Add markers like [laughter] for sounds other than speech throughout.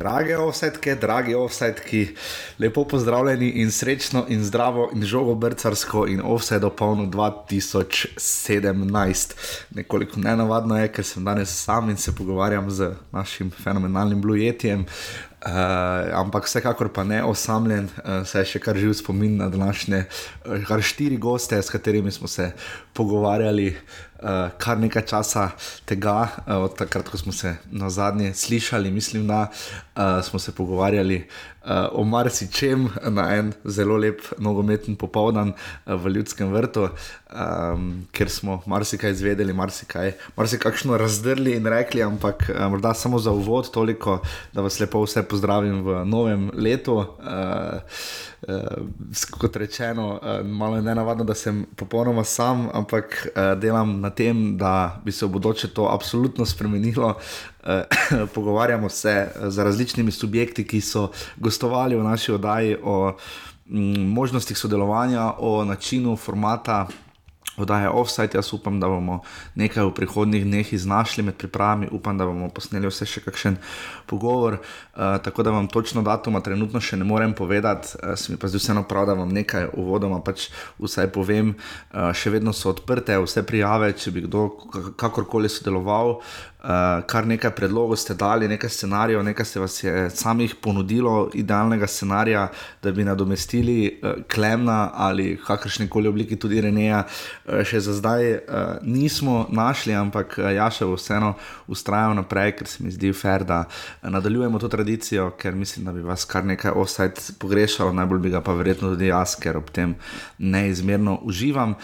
Drage offsetke, dragi offsetki, lepo pozdravljeni in srečno in zdravo in žogo brcarsko in offset do polno 2017. Nekoliko nenavadno je, ker sem danes sam in se pogovarjam z našim fenomenalnim blujetjem. Uh, ampak vsekakor pa ne osamljen, uh, saj še kar živ spomin na današnje, uh, kar štiri goste, s katerimi smo se pogovarjali uh, kar nekaj časa tega, uh, od takrat, ko smo se na zadnje slišali, mislim, da uh, smo se pogovarjali uh, o marsičem na en zelo lep nogometni popoldan uh, v Ljudskem vrtu, um, ker smo marsikaj izvedeli, marsikaj, marsikakšno razdrli in rekli, ampak uh, morda samo za uvod toliko, da vas lepo vse pozdravim v novem letu. Uh, uh, kot rečeno, uh, malo je nenavadno, da sem popolnoma sam, ampak uh, delam na tem, da bi se v bodoče to absolutno spremenilo. Uh, [clears throat] pogovarjamo se z različnimi subjekti, ki so gostovali v naši oddaji o m, možnostih sodelovanja, o načinu, formata oddaje offside. Jaz upam, da bomo nekaj v prihodnih dneh iznašli med pripravami, upam, da bomo posneli vse še kakšen pogovor. Uh, tako da vam točno datuma trenutno še ne morem povedati, uh, se mi pa zdi vseeno prav, da vam nekaj uvodoma pač vsaj povem. Uh, še vedno so odprte vse prijave, če bi kdo kakorkoli sodeloval. Uh, kar nekaj predlogov ste dali, nekaj scenarijev, nekaj se vas je samih ponudilo, idealnega scenarija, da bi nadomestili uh, Klemna ali kakršne koli obliki tudi Reneja. Uh, še za zdaj uh, nismo našli, ampak uh, ja, še vseeno ustrajam naprej, ker se mi zdi fair, da nadaljujemo to tradicijo, ker mislim, da bi vas kar nekaj offside pogrešalo, najbolj bi ga pa verjetno tudi jaz, ker ob tem neizmerno uživam.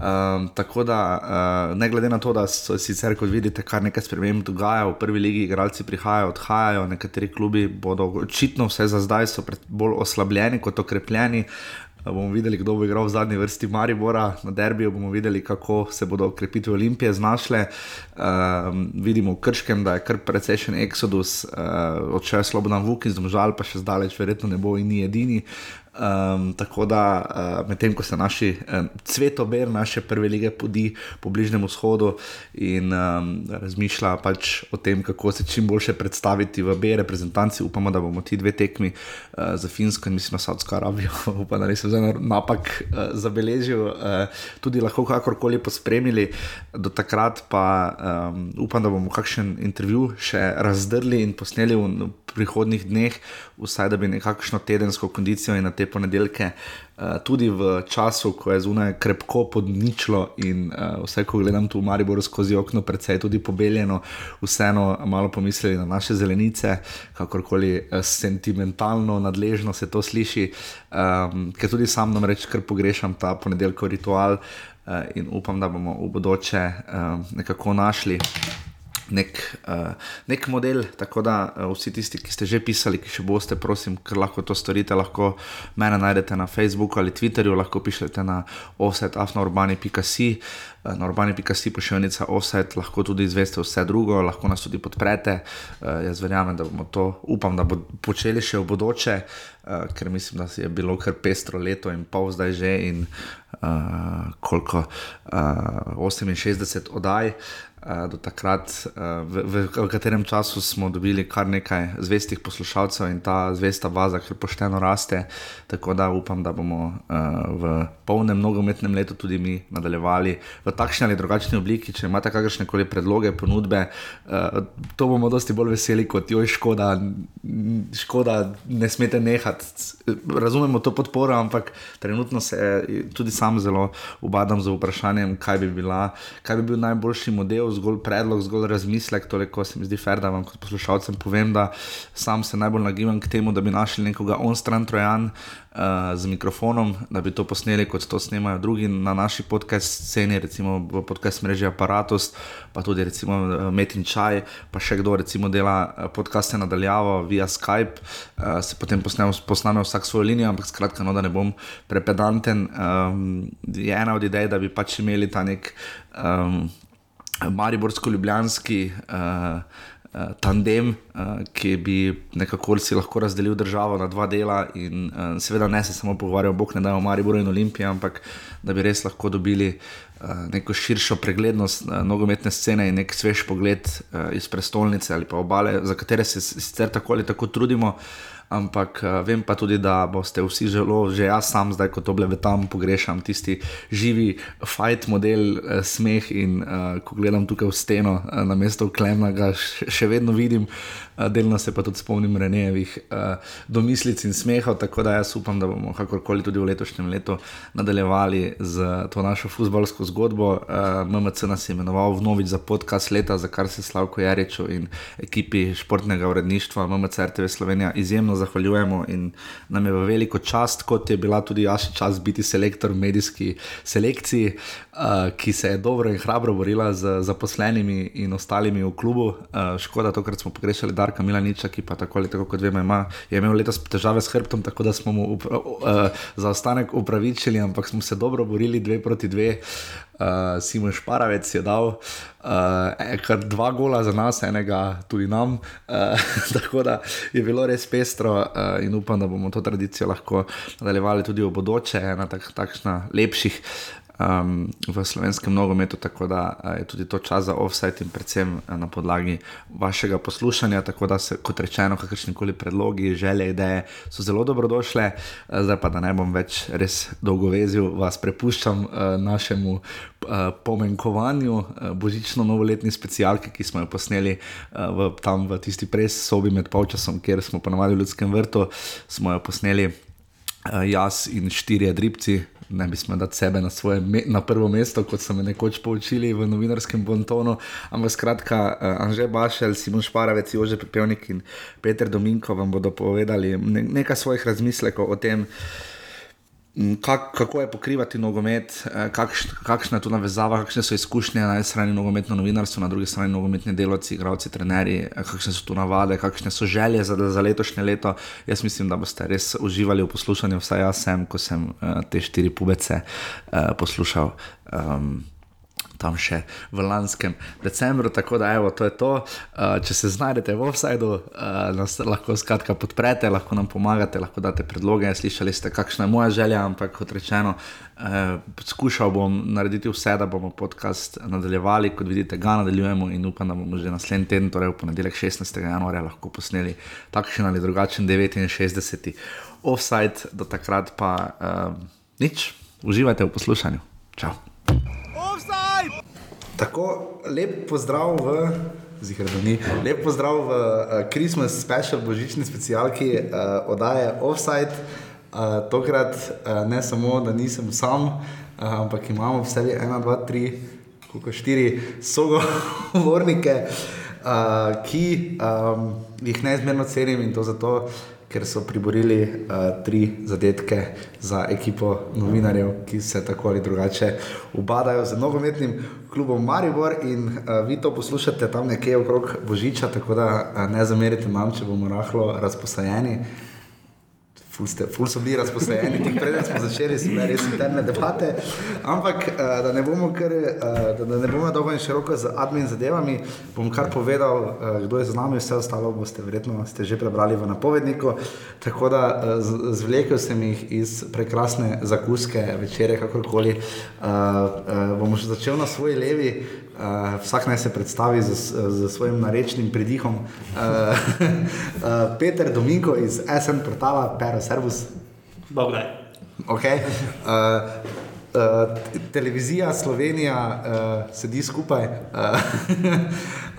Um, tako da, uh, ne glede na to, da so sicer, kot vidite, kar nekaj sprememb dogaja, v prvi legi igralci prihajajo, odhajajo, nekateri klubi bodo očitno vse za zdaj bolj oslabljeni kot okrepljeni. Bomo videli, kdo bo igral v zadnji vrsti Maribora, na derbiju bomo videli, kako se bodo okrepitve Olimpije znašle. Uh, vidimo v Krškem, da je kar precejšen eksodus, uh, odšel je Slobodan Vuk in zdomžal, pa še zdaleč, verjetno ne bo in ni edini. Um, tako da, uh, medtem ko se naši um, cvetober, naše prve lige podi po Bližnjem vzhodu in um, razmišlja pač o tem, kako se čim boljše predstaviti v B reprezentanci, upamo, da bomo ti dve tekmi uh, za Finsko in mislim na Saudsko Arabijo, [laughs] upam, da nisem zdaj napak uh, zabeležil, uh, tudi lahko kakorkoli pospremili. Do takrat pa um, upam, da bomo kakšen intervju še razdrli in posneli v prihodnih dneh, vsaj da bi nekakšno tedensko kondicijo in na te ponedeljke, uh, tudi v času, ko je zunaj krepko podničilo in uh, vse, ko gledam tu v Mariboru skozi okno, predvsej tudi pobeljeno, vseeno malo pomislili na naše zelenice, kakorkoli uh, sentimentalno, nadležno se to sliši, um, ker tudi sam nam reč, ker pogrešam ta ponedeljkov ritual. In upam, da bomo v bodoče uh, nekako našli nek, uh, nek model. Tako da uh, vsi tisti, ki ste že pisali, ki še boste, prosim, ker lahko to storite, lahko mene najdete na Facebooku ali Twitterju, lahko pišete na offsetafnourbani.com. Eh, na urbani.com pošiljnica offset, lahko tudi izveste vse drugo, lahko nas tudi podprete. Uh, jaz verjamem, da bomo to, upam, da bomo počeli še v bodoče, uh, ker mislim, da je bilo kar pestro leto in pol zdaj že in uh, koliko uh, 68 oddaj. Uh, do takrat, uh, v, v, v katerem času smo dobili kar nekaj zvestih poslušalcev in ta zvesta baza, ki pošteno raste. Tako da upam, da bomo uh, v polnem nogometnem letu tudi mi nadaljevali v takšni ali drugačni obliki. Če imate kakršne koli predloge, ponudbe, to bomo dosti bolj veseli kot joj, škoda, škoda, ne smete nehati. Razumemo to podporo, ampak trenutno se tudi sam zelo ubadam z vprašanjem, kaj bi, bila, kaj bi bil najboljši model zgolj predlog, zgolj razmislek. Toliko se mi zdi fair, da vam kot poslušalcem povem, da sam se najbolj nagibam k temu, da bi našli nekoga on stran trojan. Uh, z mikrofonom, da bi to posneli, kot to snemajo drugi na naši podcast sceni, recimo v podcast mreži Apparatus, pa tudi recimo uh, Metin Čaj, pa še kdo recimo dela uh, podcaste nadaljavo via Skype, uh, se potem posname vsak svojo linijo, ampak skratka, no, da ne bom prepedanten. Um, je ena od idej, da bi pač imeli ta nek. Um, Mariborsko-ljubljanski uh, uh, tandem, uh, ki bi nekako si lahko razdelil državo na dva dela in uh, seveda ne se samo pogovarjal, bog ne da o Mariboru in Olimpiji, ampak da bi res lahko dobili. Neko širšo preglednost uh, nogometne scene in nek svež pogled uh, iz prestolnice ali pa obale, za katere se sicer tako ali tako trudimo. Uh, ampak uh, vem pa tudi, da boste vsi zelo, že jaz sam, zdaj ko to blebe tam pogrešam, tisti živi fight model, uh, smeh in uh, ko gledam tukaj v steno, uh, na mesto Klemna, še vedno vidim, delno se pa tudi spomnim Renejevih uh, domislic in smehov, tako da jaz upam, da bomo kakorkoli tudi v letošnjem letu nadaljevali z to našo futbalsko zgodbo. Uh, MMC nas je imenoval vnovič za podcast leta, za kar se Slavko Jariču in ekipi športnega uredništva MMC RTV Slovenija izjemno zahvaljujemo in nam je v veliko čast, kot je bila tudi naša čast biti selektor v medijski selekciji, uh, ki se je dobro in hrabro borila z zaposlenimi in ostalimi v klubu. Uh, škoda, to, kar smo pogrešali Darka Milaniča, ki pa tako ali tako, kot vemo, ima, je imel letos težave s hrbtom, tako da smo mu uh, zaostanek upravičili, ampak smo se dobro borili dve proti dve. Uh, Simon Šparavec je dal uh, kar dva gola za nas, enega tudi nam. Uh, [laughs] tako da je bilo res pestro uh, in upam, da bomo to tradicijo lahko nadaljevali tudi v bodoče, ena tak, takšna lepših um, v slovenskem nogometu, tako da uh, je tudi to čas za offset in predvsem uh, na podlagi vašega poslušanja. Tako da se, kot rečeno, kakršni koli predlogi, želje, ideje so zelo dobrodošle. Uh, zdaj pa, da ne bom več res dolgo vezil, vas prepuščam uh, našemu uh, pomenkovanju, uh, božično-novoletni specialki, ki smo jo posneli uh, v, tam v tisti pres sobi med polčasom, kjer smo ponovadi v ljudskem vrtu, smo jo posneli. Uh, jaz in štirje dribci, ne bi smel dati sebe na, svoje, na prvo mesto, kot so me nekoč poučili v novinarskem bontonu. Ampak skratka, uh, Anže Bašel, Simon Šparavec, Jože Pepelnik in Peter Dominko vam bodo povedali nekaj svojih razmislekov o tem. Kak, kako je pokrivati nogomet, eh, kakš, kakšna je tu navezava, kakšne so izkušnje na eni strani nogometno novinarstvo, na drugi strani nogometni delavci, igravci, trenerji, eh, kakšne so tu navade, kakšne so želje za, za letošnje leto. Jaz mislim, da boste res uživali v poslušanju, vsaj jaz sem, ko sem uh, te štiri pubece uh, poslušal. Um, tam še v lanskem decembru. Tako da, evo, to je to. Uh, če se znajdete v offsajdu, uh, nas lahko skratka podprete, lahko nam pomagate, lahko date predloge. Slišali ste, kakšna je moja želja, ampak kot rečeno, uh, skušal bom narediti vse, da bomo podcast nadaljevali. Kot vidite, ga nadaljujemo in upam, da bomo že naslednji teden, torej v ponedeljek 16. januarja, lahko posneli takšen ali drugačen 69. offside, do takrat pa uh, nič. Uživajte v poslušanju. Čau. Tako lep pozdrav v. Zihrani. Lep pozdrav v uh, Christmas special, božični specialki uh, oddaje Offside. Uh, tokrat uh, ne samo, da nisem sam, uh, ampak imamo v sebi ena, dva, tri, koliko štiri sogovornike, uh, ki um, jih neizmerno cenim in to zato, ker so priborili uh, tri zadetke za ekipo novinarjev, ki se tako ali drugače ubadajo z nogometnim klubom Maribor. In uh, vi to poslušate tam nekje okrog Božiča, tako da uh, ne zamerite nam, če bomo rahlo razposajeni ful, ste, ful so bili razposajeni, tik preden smo začeli, so bile res interne debate. Ampak, uh, da ne bomo kar, uh, da, ne bomo dolgo in široko z admin zadevami, bom kar povedal, uh, kdo je z nami, vse ostalo boste verjetno ste že prebrali v napovedniku. Tako da zvlekel sem jih iz prekrasne zakuske večere, kakorkoli. Bomo še začel na svoji levi. Uh, vsak naj se predstavi z, z svojim narečnim pridihom. Uh, uh, [laughs] Peter Dominko iz SN portala Pero Servus. Bogdaj. Okay. Uh, uh, televizija Slovenija uh, sedi skupaj. Uh,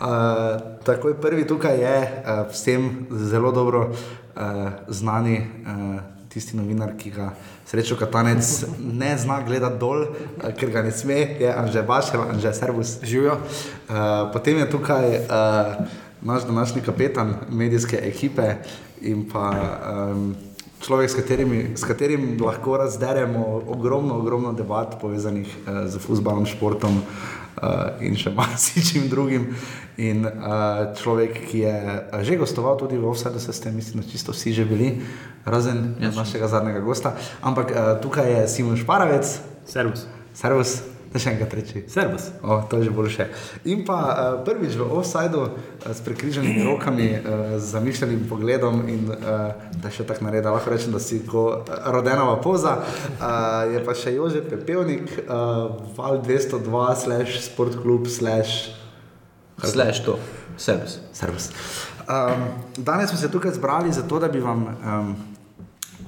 uh, [laughs] takoj prvi tukaj je uh, vsem zelo dobro uh, znani. Uh, Tisti novinar, ki ga srečo katanec ne zna gledati dol, ker ga ne sme, je Anže Bašel, Anže Servus. Živijo. Uh, potem je tukaj uh, naš današnji kapetan medijske ekipe in pa um, človek, s, katerimi, s katerim lahko razderemo ogromno, ogromno debat povezanih uh, z futbalom, športom uh, in še marsičim drugim. In uh, človek, ki je že gostoval tudi v Ovsadu, se ste, mislim, čisto vsi že bili, razen ja, našega zadnjega gosta. Ampak uh, tukaj je Simon Šparavec. Servus. Servus. Da še enkrat reči. Servus. O, to je že boljše. In pa uh, prvič v offsajdu uh, s prekriženimi rokami, uh, z zamišljenim pogledom in uh, da še tako naredi, lahko rečem, da si kot rodenava poza. Uh, je pa še Jože Pepevnik, uh, val 202, slash sportklub, slash. Slash to, servis. Um, danes smo se tukaj zbrali zato, da bi vam. Um,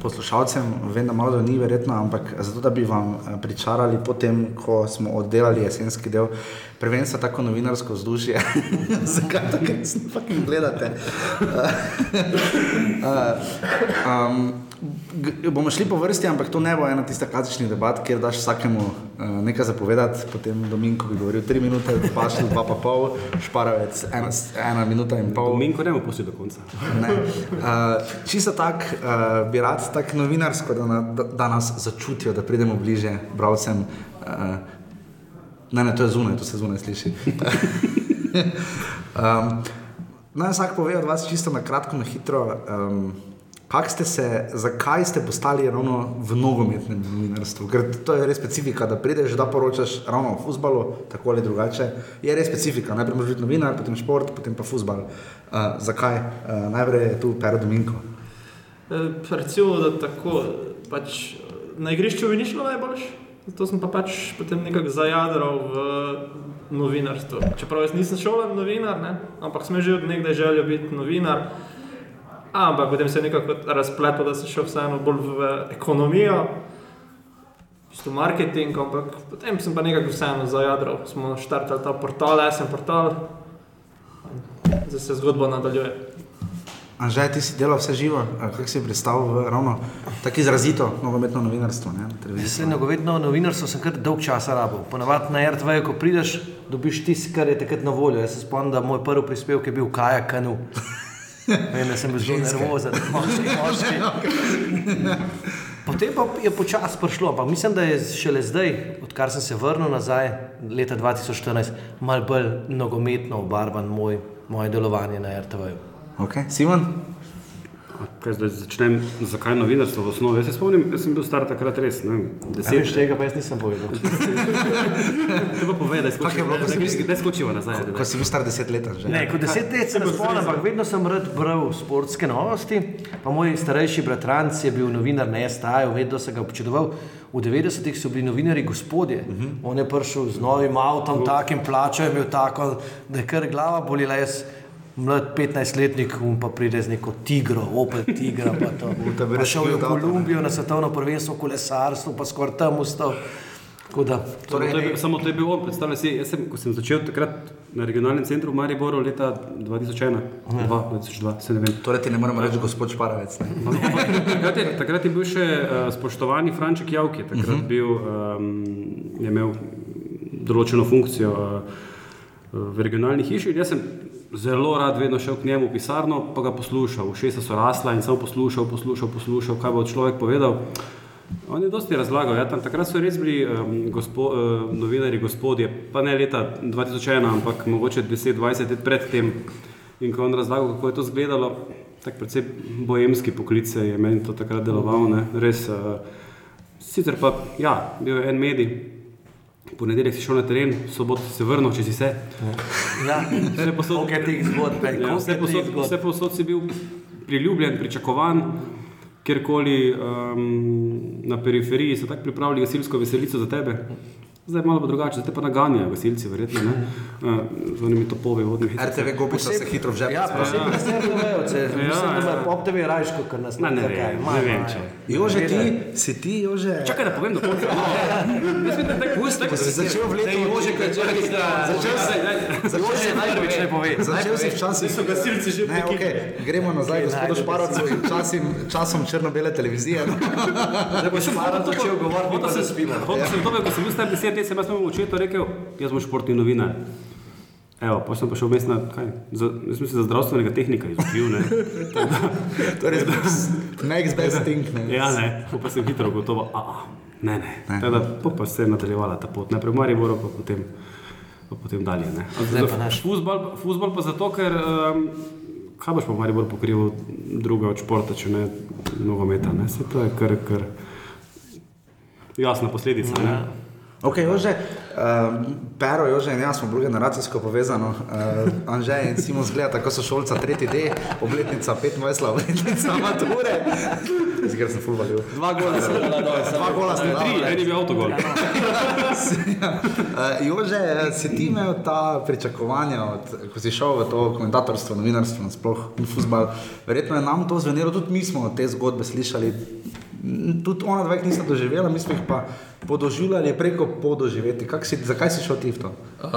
Poslušalcem, vem, da malo ni verjetno, ampak zato, da bi vam eh, pričarali, potem, ko smo oddelali jesenski del, prvenstva tako novinarsko vzdušje, [laughs] zakaj resno fucking gledate. [laughs] uh, um, bomo šli po vrsti, ampak to ne bo ena tista klasičnih debat, kjer daš vsakemu uh, nekaj zapovedati, potem Dominko bi govoril tri minute, pašli dva pa pol, šparavec ena, ena minuta in pol. Minko ne bomo pustili do konca. Ne. Uh, čisto tako uh, bi rad, tako novinarsko, da, na, da, da nas začutijo, da pridemo bliže bralcem. Uh, ne, ne, to je zunaj, to se zunaj sliši. [laughs] um, naj vsak pove od vas čisto na kratko, na hitro. Um, Kak ste se, zakaj ste postali ravno v nogometnem novinarstvu? Ker to je res specifika, da prideš, da poročaš ravno o futbalu, tako ali drugače. Je res specifika. Najprej moraš biti novinar, potem šport, potem pa futbal. Uh, zakaj? Uh, najprej je tu Pero Dominko. Eh, Recimo, da tako, pač, na igrišču mi ni šlo najboljš, zato sem pa pač potem nekako zajadral v novinarstvo. Čeprav jaz nisem šolan novinar, ne? ampak sem že od nekdaj želel biti novinar. Ampak potem se je nekako razpletel, da sem šel vseeno bolj v ekonomijo, isto marketing, ampak potem sem pa nekako vseeno zajadral. Smo štartali ta portal, SM portal, zdaj se zgodba nadaljuje. Anžaj, ti si delal vse živo, kako si predstavljal ravno tako izrazito nogometno novinarstvo? Ne? Jaz sem nogometno novinarstvo sem kar dolg časa rabo. Ponavadi na RTV, ko prideš, dobiš tisto, kar je takrat na voljo. Jaz se spomnim, da moj prvi prispevek je bil kajak kanu. [laughs] Vem, da sem bil zelo nervozen, [laughs] moški, moški. Potem pa je počasi prišlo, ampak mislim, da je šele zdaj, odkar sem se vrnil nazaj, leta 2014, malo bolj nogometno obarvan moj, moje delovanje na RTV. Okay. Simon? Kaj zdaj začnem, zakaj novinarstvo v osnovi? Jaz se spomnim, jaz sem bil star takrat res, ne deset. tega pa jaz nisem povedal. [laughs] Te pa povej, da je Kako je bilo, ko si bil- Da skočiva nazaj. Ko si bil star deset let, že? Ne, kot deset let se ne spomnim, ampak vedno sem rad bral sportske novosti. Pa moj starejši bratranc je bil novinar na STA-ju, vedno sem ga občudoval. V 90-ih so bili novinari gospodje. Uh -huh. On je prišel z novim avtom, takim plačo je imel tako, da je kar glava bolila. Jaz, mlad 15-letnik, um pa pride z neko tigro, opel tigra. Pa to. [laughs] Pa šel je v. Kolumbijo na svetovno prvenstvo v kolesarstvu, pa skoraj tam ustal. Da, Torej, to je, bil- samo to je bil on, predstavljaj si, jaz sem, ko sem začel takrat na regionalnem centru v Mariboru leta 2001, 2, 2002, se ne vem. Torej ti ne moremo reči gospod Šparavec. Ne? Takrat je, takrat je bil še uh, spoštovani Franček Javki, takrat uh -huh. bil, um, je imel določeno funkcijo uh, v regionalni hiši. in Jaz sem zelo rad vedno šel k njemu v pisarno, pa ga poslušal. Ušesa so rasla in sem poslušal, poslušal, poslušal, kaj bo človek povedal. On je dosti razlagal, ja, tam takrat so res bili um, gospo, uh, novinari gospodje, pa ne leta 2001, ampak mogoče 10-20 let predtem. In ko je on razlagal, kako je to izgledalo, tako precej bojemski poklic je meni to takrat deloval, ne, res. Uh, sicer pa, ja, bil je en medij, ponedeljek si šel na teren, soboto si se vrnil, če si se. ja, Vse posod, je teh zgodb, ja, vse, posod, vse posod si bil priljubljen, pričakovan, kjerkoli um, na periferiji so tako pripravili gasilsko veselico za tebe. Zdaj je malo pa drugače, zdaj te pa naganjajo gasilci, verjetno, ne? Uh, z onimi topovi vodnimi. RTV gobica se hitro v žep. Ja, posebej na SRTV-ovce. Mislim, da ima pop TV rajško, ker nas Ne, ne zakaj. vem, Ima, ne ima, vem, ima. če. Jože, ti, si ti, Jože. Čakaj, da povem do konca. [laughs] Jaz vidim, da je pusti, Ko si začel v letu, Jože, kaj Začel se, Jože najprvič ne pove. Začel si včasih. So gasilci že Ne, okay. Gremo nazaj, gospodu najde Šparovcu in časim, časom črno-bele televizije. Zdaj boš Šparan začel govoriti, pa se spimo. Hotel sem to, ko sem bil star 10 let, sem jaz mojemu očetu rekel, jaz bom športni novinar. Evo, pa sem pa šel vmes na, kaj, za, jaz mislim, za zdravstvenega tehnika izučil, ne. [laughs] To je res next best thing. Ne? Ja, ne, pa sem hitro gotovo, a, a, ne, ne. Tako da, po pa se je nadaljevala ta pot, najprej v Mariboru, pa potem, pa potem dalje, ne. Zdaj pa naš. Fuzbal, fuzbal pa zato, ker, um, kaj boš pa v Mariboru pokrival druga od športa, če ne nogometa, ne, se to je kar, kar jasna posledica, ne. Ok, Jože, uh, Pero, Jože in jaz smo bolj generacijsko povezani. Uh, Anže in Simon zgleda, tako so šolca, tretji D, obletnica 25, obletnica mature. Ker sem full valil. Dva gola sem dol, Dva gola ste Tri, dali. en je bil avtogol. Uh, Jože, si ti imel ta pričakovanja, od, ko si šel v to komentatorstvo, novinarstvo, nasploh in futbal? Verjetno je nam to zvenelo, tudi mi smo te zgodbe slišali. Tudi ona dva nista doživela, mi smo jih pa podoživljali preko podoživeti. Kak Si, zakaj si šel ti v to? Uh,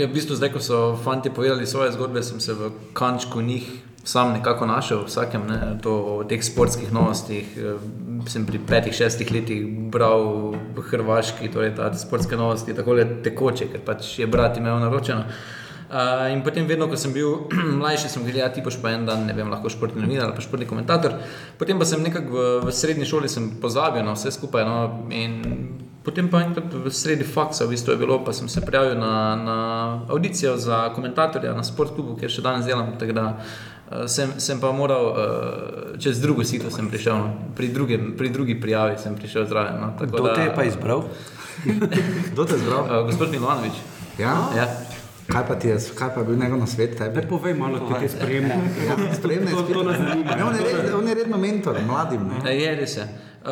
ja, v bistvu zdaj, ko so fanti povedali svoje zgodbe, sem se v kančku njih sam nekako našel, vsakem, ne, to o teh sportskih novostih. eh, Sem pri petih, šestih letih bral Hrvaški, torej ta sportske novosti, tako le tekoče, ker pač je brat imel naročeno. Uh, in potem, vedno, ko sem bil [clears throat] mlajši, sem gledal, ti boš pa en dan, ne vem, lahko športni novinar ali pa športni komentator. Potem pa sem nekako v, v srednji šoli sem pozabil na vse skupaj. No, in potem pa enkrat v sredi faksa, v bistvu je bilo, pa sem se prijavil na, na audicijo za komentatorja na sportklubu, kjer še danes delam. tako Da, uh, sem, sem pa moral uh, čez drugo sito sem prišel, no. pri, drugem, pri drugi prijavi sem prišel zraven. No, tako Kdo da- te je pa izbral? [laughs] Kdo te je zbral? Uh, gospod Milovanovič. Ja? Ja. Kaj pa ti je, kaj pa je bil njegov nasvet tebi? Ne povej malo, ti te spremljamo. Ja, spremne To- to nas zanima. Ne, on, je red, on je redno mentor mladim. Ne? E, Je res. je. Uh,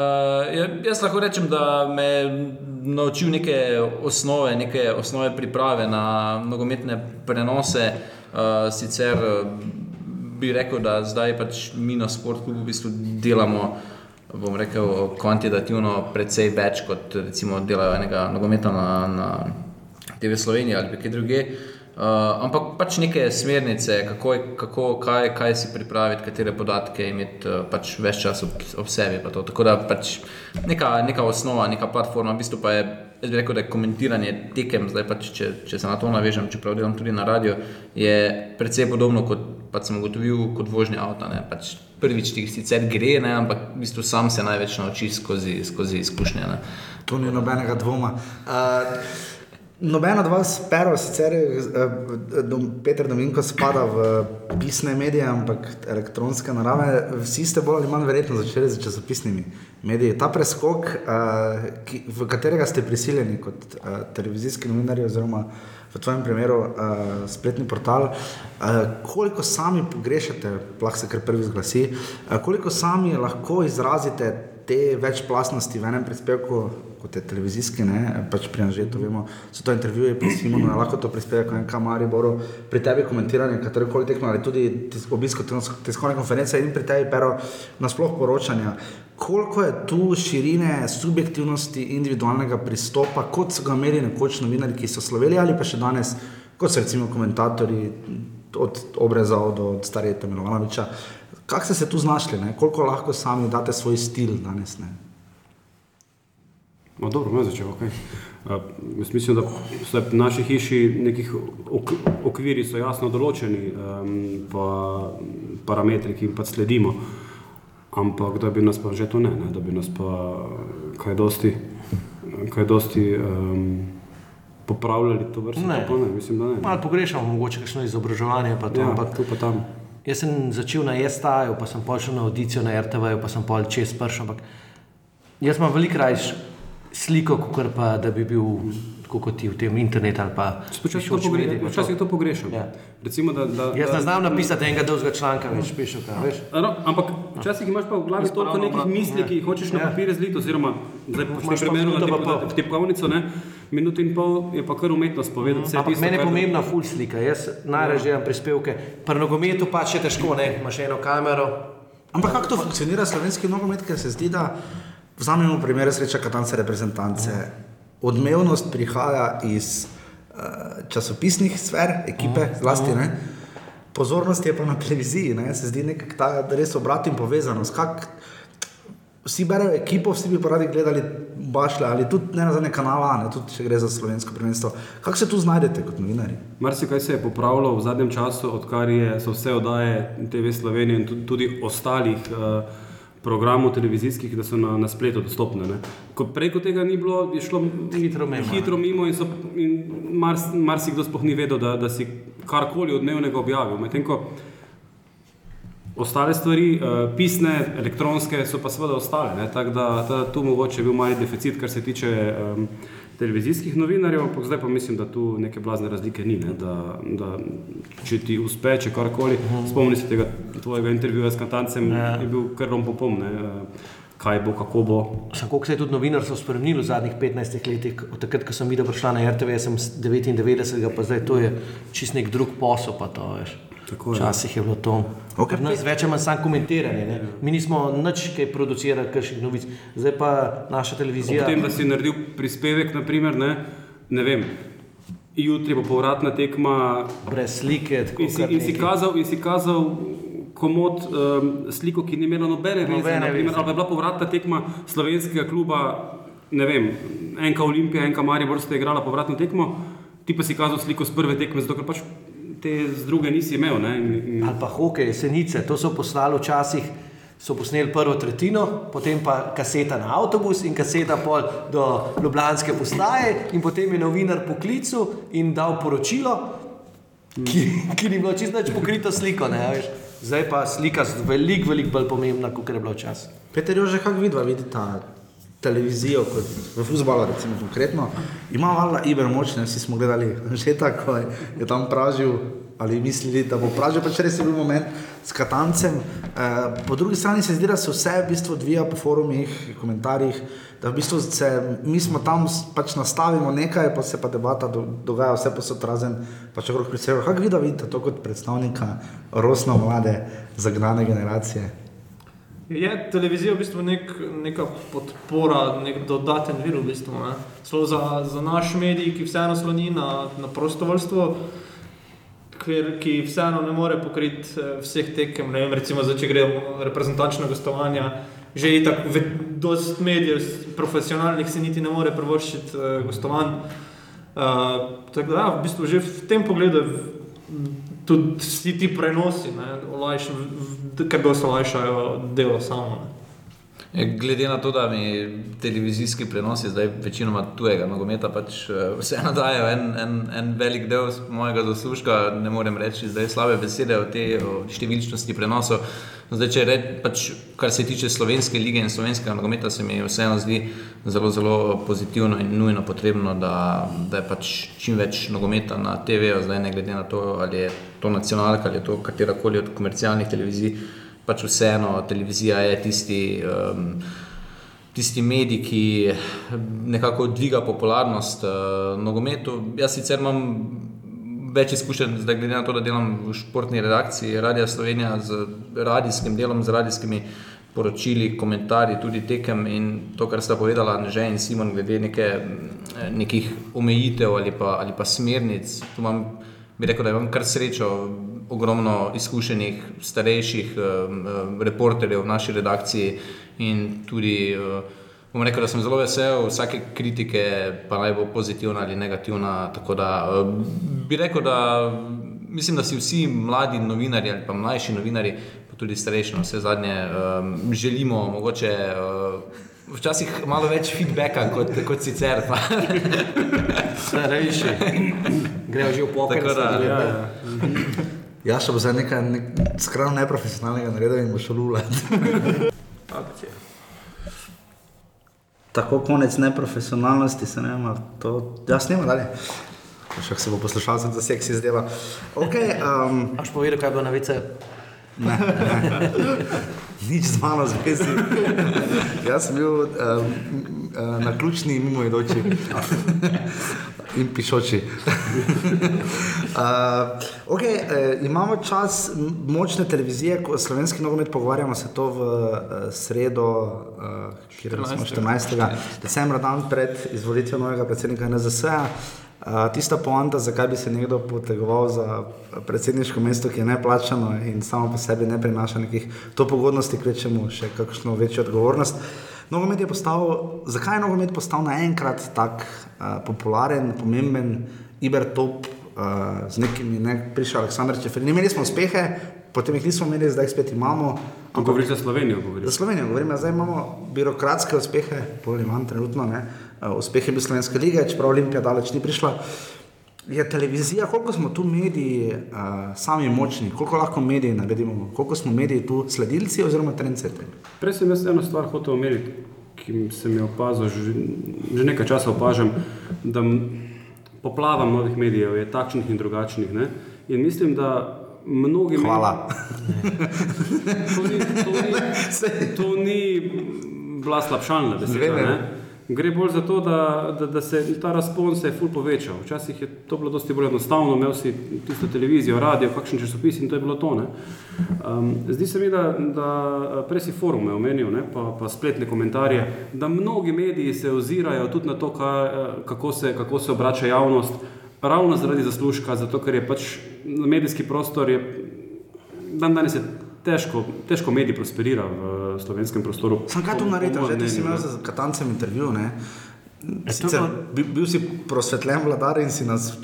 jaz lahko rečem, da me je naučil neke osnove, neke osnove priprave na nogometne prenose. Uh, sicer bi rekel, da zdaj pač mi na sportu v bistvu delamo. Bom rekel, kvantitativno precej več kot recimo delajo enega nogometa na, na TV Slovenije ali kje druge. Uh, ampak pač neke smernice, kako, kako kaj, kaj si pripraviti, katere podatke imeti uh, pač več časa ob, ob sebi. pa to. Tako da pač neka, neka osnova, neka platforma, v bistvu pa je, jaz bi rekel, da je komentiranje tekem, zdaj pač, če, če se na to navežem, čeprav delam tudi na radio, je precej podobno kot pač sem ugotovil kot vožnja avta. Pač prvič ti sicer gre, ne, ampak v bistvu sam se največ naučiš skozi, skozi izkušnje. Ne. Tu ni nobenega dvoma. Uh, Noben od vas, pero, sicer uh, dom, Peter Dominko spada v pisne medije, ampak elektronske narave. Vsi ste bolj ali manj verjetno začeli z časopisnimi mediji. Ta preskok, uh, ki, v katerega ste prisiljeni kot uh, televizijski novinarji, oziroma v tvojem primeru uh, spletni portal, uh, koliko sami pogrešate, lahko se kar prvi zglasi, uh, koliko sami lahko izrazite te večplastnosti v enem prispevku, kot je televizijski, ne, pač pri Anžetu, vemo, so to intervjuje pri Simonu, lahko to prispevek, ne, kamari, Boru, pri tebi komentiranje, katerokoli tekmo, ali tudi obisko tis- tiskovne konference in pri tebi, pero nasploh poročanja. Koliko je tu širine subjektivnosti individualnega pristopa, kot so ga imeli nekoč novinari, ki so sloveli ali pa še danes, kot so recimo komentatorji od obrezov do starega Milovanoviča. Kako ste se tu znašli, ne? koliko lahko sami date svoj stil danes? Ne? No, dobro, me začel. Okay. Uh, jaz mislim, da so v naši hiši nekih ok okviri so jasno določeni, um, pa parametri, ki jim pa sledimo. Ampak da bi nas pa že to ne, ne da bi nas pa kaj dosti, kaj dosti um, popravljali to vrsto. Ne. ne, mislim, da ne. Malo pogrešamo, mogoče kakšno izobraževanje. Pa to, Ja, ampak tu pa tam. Jaz sem začel na STA-ju, pa sem šel na audicijo na RTV-ju, pa sem pol čez prš. Ampak jaz imam veliko raje sliko, kot pa da bi bil kot ti v tem internetu ali pa Včasih to, pogre medij, včasih to pogrešam. Ja. Recimo, da, da, Jaz ne znam napisati enega dolgega članka, več pišem. No, ampak včasih imaš pa v glavi toliko nekih misli, ki jih hočeš na Ja. papir zliti, oziroma zdaj primeru minuto na tipkovnico, ne, minuto in pol je pa kar umetnost povedati vse Ampak tisto, meni je pomembna full slika. Jaz najraje želim prispevke. Pri nogometu pač je težko, ne? imaš eno kamero. Ampak kako to funkcionira slovenski nogomet, ker se zdi, da vzamemo primer sreča katance reprezentance. Odmevnost prihaja iz uh, časopisnih sfer, ekipe, zlasti ne. Pozornost je pa na televiziji, ne? se zdi nekako ta res obrat in povezanost. Kak, vsi berejo ekipo, vsi bi pa radi gledali bašle ali tudi ne na zadnje kanala, ne? tudi če gre za slovensko prvenstvo. Kako se tu znajdete kot novinari? Marsikaj se je popravilo v zadnjem času, odkar je, so vse oddaje TV Slovenije in tudi, tudi ostalih uh, programov televizijskih, da so na, na spletu dostopne. Ne. Ko preko tega ni bilo, je šlo Hitro mimo. hitro mimo in, so, in mars, marsikdo sploh ni vedel, da, da si karkoli od dnevnega objavil. Medtem ko Ostale stvari, uh, pisne, elektronske, so pa seveda ostale. ne, Tako da, da tu mogoče je bil mali deficit, kar se tiče um, televizijskih novinarjev, ampak zdaj pa mislim, da tu neke blazne razlike ni. Ne? Da, da če ti uspe, če karkoli, spomni se tega tvojega intervjuja s Katancem, Ja. je bil kar rom popoln. ne, eh, Kaj bo, kako bo. Samo koliko se je tudi novinarstvo spremenilo v zadnjih 15 letih, od takrat, ko sem videl, prišla na RTV, sem s 99, pa zdaj to je čist nek drug posel, to veš. Tako je. Včasih je bilo to. Ok, Pri nas več ali manj samo komentiranje. Ne? Mi nismo nič kaj producirali, kakšnih novic. Zdaj pa naša televizija. Ob tem, da si naredil prispevek, naprimer, ne, ne vem, jutri bo povratna tekma, Brez slike, tako in si, in si, kazal, in si kazal komod um, sliko, ki ni imela nobene veze, Nobene naprimer, veze. ali pa je bila povratna tekma slovenskega kluba, ne vem, enka Olimpija, enka Maribor sta igrala povratno tekmo, ti pa si kazal sliko z prve tekme, zato ker pač te z druge nisi imel. Ne, in, in, Ali pa hokej, senice, to so poslali včasih. So posneli prvo tretjino, potem pa kaseta na avtobus in kaseta pol do Ljubljanske postaje, in potem je novinar poklical in dal poročilo, ki, ki ni bilo čisto pokrito sliko. Ne. Zdaj pa slika je veliko, veliko bolj pomembna, kot je bilo včasih. Peter, že kako vidva vidita televizijo, kot v futbalu, recimo konkretno. Ima valjda Iber močne, vsi smo gledali že tako, je, je tam pražil. Ali mislili, da bo pražil, pač res je bil moment s Katancem. E, po drugi strani se zdi, da se vse v bistvu odvija po forumih, komentarjih, da v bistvu se, mi smo tam pač nastavimo nekaj, pa se pa debata do, dogaja vse posod razen, pač okrog pri sebi. Kako vi da vidite to kot predstavnika rosno mlade, zagnane generacije? Je televizija v bistvu nek, neka podpora, nek dodaten vir v bistvu. ne. Celo za, za naš medij, ki vseeno sloni na, na prostovoljstvo, ker, ki vseeno ne more pokriti eh, vseh tekem. Vem, recimo, zdaj, če gremo reprezentančna gostovanja, že tako, dost medijev, profesionalnih si niti ne more privoščiti eh, gostovanj. Uh, tako da, ja, v bistvu že v tem pogledu je tudi vsi ti prenosi, ne, v- kar dosti olajšajo delo samo. Ne. Ja, Glede na to, da mi televizijski prenosi zdaj večinoma tujega nogometa pač eh, vseeno dajo en, en, en velik del mojega zaslužka, ne morem reči zdaj slabe besede o tej številčnosti prenosov. Zdaj, če reč, pač, kar se tiče slovenske lige in slovenskega nogometa, se mi vseeno zdi zelo, zelo pozitivno in nujno potrebno, da, da je pač čim več nogometa na TV-ju, zdaj ne glede na to, ali je to nacionalka ali je to katerakoli od komercialnih televizij pač vseeno televizija je tisti, um, tisti medij, ki nekako dviga popularnost uh, nogometu. Jaz sicer imam več izkušenj, zdaj glede na to, da delam v športni redakciji Radia Slovenija z radijskim delom, z radijskimi poročili, komentarji, tudi tekem in to, kar sta povedala Anže in Simon glede neke, nekih omejitev ali pa, ali pa smernic. Tu imam, bi rekel, da imam kar srečo, ogromno izkušenih, starejših um, reporterjev v naši redakciji in tudi uh, bom rekel, da sem zelo vesel vsake kritike, pa naj bo pozitivna ali negativna. Tako da uh, bi rekel, da mislim, da si vsi mladi novinari ali pa mlajši novinari, pa tudi starejši, vse zadnje, um, želimo mogoče. Uh, Včasih malo več feedbacka kot, kot sicer. Pa. Starejši. Grejo že v poker. Tako da, se ja, gledajo. Ja, še bo zdaj nekaj nek, skrajno neprofesionalnega naredil in bo šel. Akcija. Tako konec neprofesionalnosti se ne ima, to jaz snima dalje. Še se bo poslušalcem za seksi zdela. Okay, um, Až povedal, kaj je bilo na vice. [laughs] nič z mano zvezi. Jaz sem bil um, uh, na ključni mimoidoči in pišoči. uh, okay, uh, imamo čas močne televizije, ko slovenski nogomet pogovarjamo se to v uh, sredo, uh, kjer smo 14. decembra, dan pred izvolitvijo novega predsednika NZS-a. Uh, tista poanta, zakaj bi se nekdo potegoval za predsedniško mesto, ki je neplačano in samo po sebi ne prinaša nekih to pogodnosti, kvečemu še kakšno večjo odgovornost. Nogomet je postal, zakaj je nogomet postal naenkrat tako uh, popularen, pomemben, ibertop uh, z nekimi, ne, prišel Aleksandr Čeferin. Imeli smo uspehe, potem jih nismo imeli, zdaj jih spet imamo. To govoriš za Slovenijo, govoriš. Za Slovenijo govorim, ja, zdaj imamo birokratske uspehe, bolj ali manj trenutno, ne. Uh, uspehe bi Slovenske lige, čeprav Olimpija daleč ni prišla. Je televizija, koliko smo tu mediji uh, sami močni, koliko lahko mediji naredimo, koliko smo mediji tu sledilci oziroma trendseteri. Prej sem jaz eno stvar hotel omeniti. ki sem jo opazil, že, že nekaj časa opažam, da poplava novih medijev je takšnih in drugačnih. Ne? In mislim, da mnogi Hvala. To ni, to ni, [laughs] to ni bila slabšalna beseda. Vem. Ne? Gre bolj za to, da, da, da se ta razpon se je ful povečal. Včasih je to bilo dosti bolj enostavno, imel si tisto televizijo, radio, kakšen časopis in to je bilo to. ne. Um, zdi se mi, da, da prej si forume omenil, ne, pa, pa spletne komentarje, da mnogi mediji se ozirajo tudi na to, eh, kako, se, kako se obrača javnost, ravno zaradi zaslužka, zato ker je pač medijski prostor je Dan danes je težko, težko medij prosperira v slovenskem prostoru. Sam kaj tu mojem že ti si imel ne. z Katancem intervju, ne? to Sicer, bil, bil si prosvetljen vladar in si nas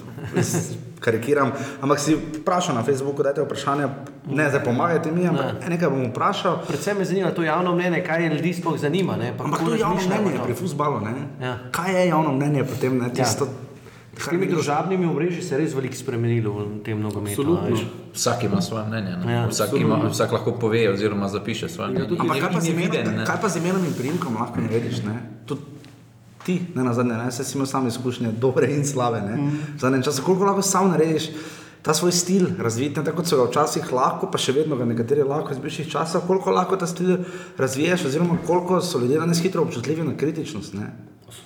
karikiram, ampak si vprašal na Facebooku, dajte vprašanje, ne zdaj pomagajte mi, ampak ne. nekaj bom vprašal. Predvsem me zanima to javno mnenje, kaj je ljudi sploh zanima. Ne? Ampak to je javno mnenje no. pri futbalu, ne? Ja. Kaj je javno mnenje potem, ne? Tisto, S temi družabnimi omrežji se je res veliko spremenilo v tem nogometu. Absolutno. Vsak ima svoje mnenje. ne. Ja, vsak, ima, vsak lahko pove oziroma zapiše svoje mnenje. tudi- Ampak kaj pa, imenom, viden, ne. kaj pa z imenom in priimkom lahko narediš? Ne? Tudi ti, ne na zadnje, ne? Saj si imel sam izkušnje, dobre in slabe. Ne? V zadnjem času, koliko lahko sam narediš ta svoj stil razviti, ne tako kot so ga včasih lahko, pa še vedno ga nekateri lahko iz bivših časov, koliko lahko ta stil razviješ, oziroma koliko so ljudje danes hitro občutljivi na kritičnost. Ne?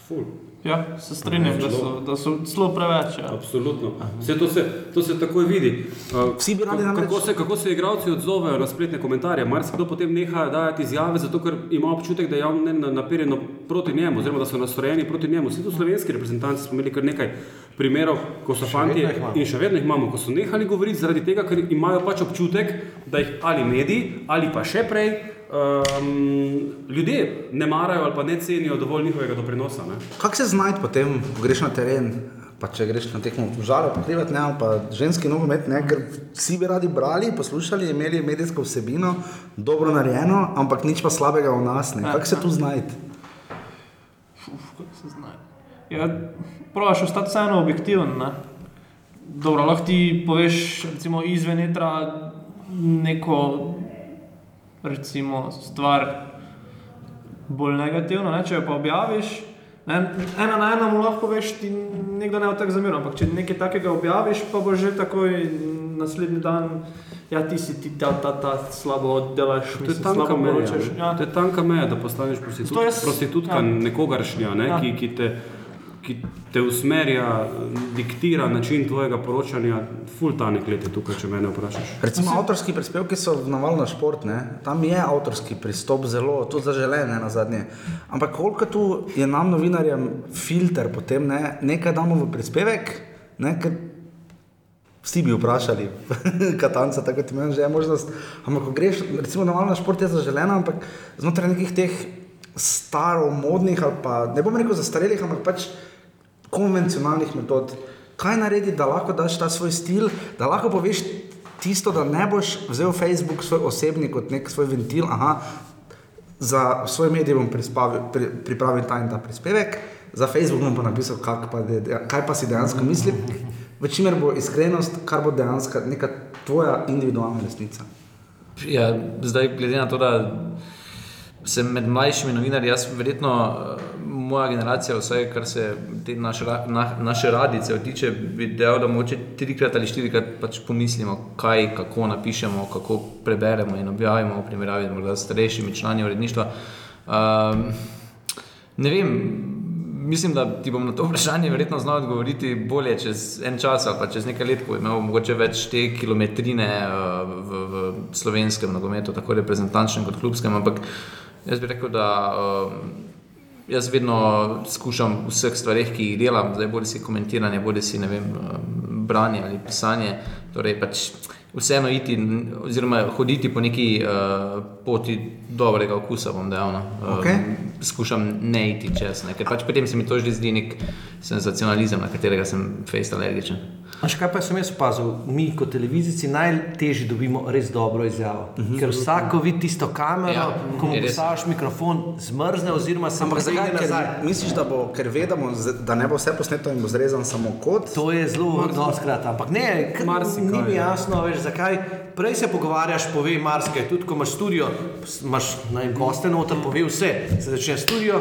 Ful. Ja, se strinjam, da so, da so zelo preveč. Ja. Absolutno. Vse to se, to se takoj vidi. Vsi bi radi kako, namreč- kako, se, kako se igralci odzovejo na spletne komentarje. Marsikdo potem neha dajati izjave, zato ker ima občutek, da je javno mnenje naperjeno proti njemu, oziroma da so nastrojeni proti njemu. Vsi tu slovenski reprezentanci smo imeli kar nekaj primerov, ko so fanti in še vedno jih imamo, ko so nehali govoriti zaradi tega, ker imajo pač občutek, da jih ali mediji ali pa še prej. Um, ljudje ne marajo ali pa ne cenijo dovolj njihovega doprinosa. Ne? Kako se znajti potem, ko greš na teren? Pa če greš na tekmo žale, pokrivati ne, pa ženski nogomet, ne, ker vsi bi radi brali, poslušali, imeli medijsko vsebino, dobro narejeno, ampak nič pa slabega v nas. ne. Kako se tu znajti? Kako se zna. Ja, Praviš ostati vseeno objektiven. Ne? Dobro, lahko ti poveš recimo, izven etra neko recimo, stvar bolj negativno, ne? če jo pa objaviš. Ne, ena na ena mu lahko poveš, ti nekdo ne bo tako zamiral, ampak če nekaj takega objaviš, pa bo že takoj naslednji dan, ja ti si ti ta, ta, ta slabo oddelaš, mislim, tanka slabo meja. poročaš. ne. Ja. To je tanka meja, da postaneš prostitut, s- prostitutka ja. nekogaršnja, ne, Ja. ki, ki, te, ki te usmerja, diktira način tvojega poročanja. Ful tanek let je tukaj, če mene vprašaš. Recimo avtorski prispevki so v naval na šport, ne? tam je avtorski pristop zelo, tudi zaželen, ne na zadnje. Ampak koliko tu je nam, novinarjem, filter potem, ne? nekaj damo v prispevek, ne? ker vsi bi vprašali, [laughs] katanca, tako ti imaš že možnost. Ampak ko greš, recimo naval na šport je zaželena, ampak znotraj nekih teh staromodnih ali pa ne bom rekel zastarelih, ampak pač konvencionalnih metod. Kaj narediti, da lahko daš ta svoj stil, da lahko poveš tisto, da ne boš vzel Facebook svoj osebni kot nek svoj ventil, aha, za svoj medij bom prispavil, pri, pripravil ta in ta prispevek, za Facebook bom pa napisal, pa de, kaj pa si dejansko mislim, v čimer bo iskrenost, kar bo dejansko neka tvoja individualna resnica. Ja, zdaj, glede na to, da sem med mlajšimi novinarji, jaz verjetno, eh, moja generacija, vsaj kar se te naše, ra- na, naše radice tiče, bi dejal, da mogoče trikrat ali štirikrat pač pomislimo, kaj, kako napišemo, kako preberemo in objavimo v primerjavi morda s starejšimi člani uredništva. Um, ne vem, mislim, da ti bom na to vprašanje verjetno znal odgovoriti bolje čez en čas ali pa čez nekaj let, ko bo imel mogoče več te kilometrine uh, v, v slovenskem nogometu, tako reprezentančnem kot klubskem. Ampak jaz bi rekel, da uh, jaz vedno skušam v vseh stvareh, ki jih delam, zdaj bodi si komentiranje, bodi si ne vem, branje ali pisanje. Torej pač Vseeno iti, oziroma hoditi po neki uh, poti dobrega okusa, bom dejal. no. Um, Okej. skušam ne iti čez, ne? ker pač potem se mi to že zdi nek senzacionalizem, na katerega sem fejst alergičen. A še kaj pa sem jaz opazil, mi kot televizijci najtežje dobimo res dobro izjavo. Uh -huh. Ker vsako vidi tisto kamero, Ja, ko mu postaviš mikrofon, zmrzne oziroma se Ampak zakaj? nazaj. misliš, da, bo, ker ve, da, ne bo vse posneto in bo zrezan samo kot? To je zelo doskrat, ampak ne, k- Marsikaj, ni mi ja. jasno, veš, zakaj. Prej se pogovarjaš, pove marsikaj, tudi ko imaš studio, imaš naj goste noter, pove vse. Se začne studio,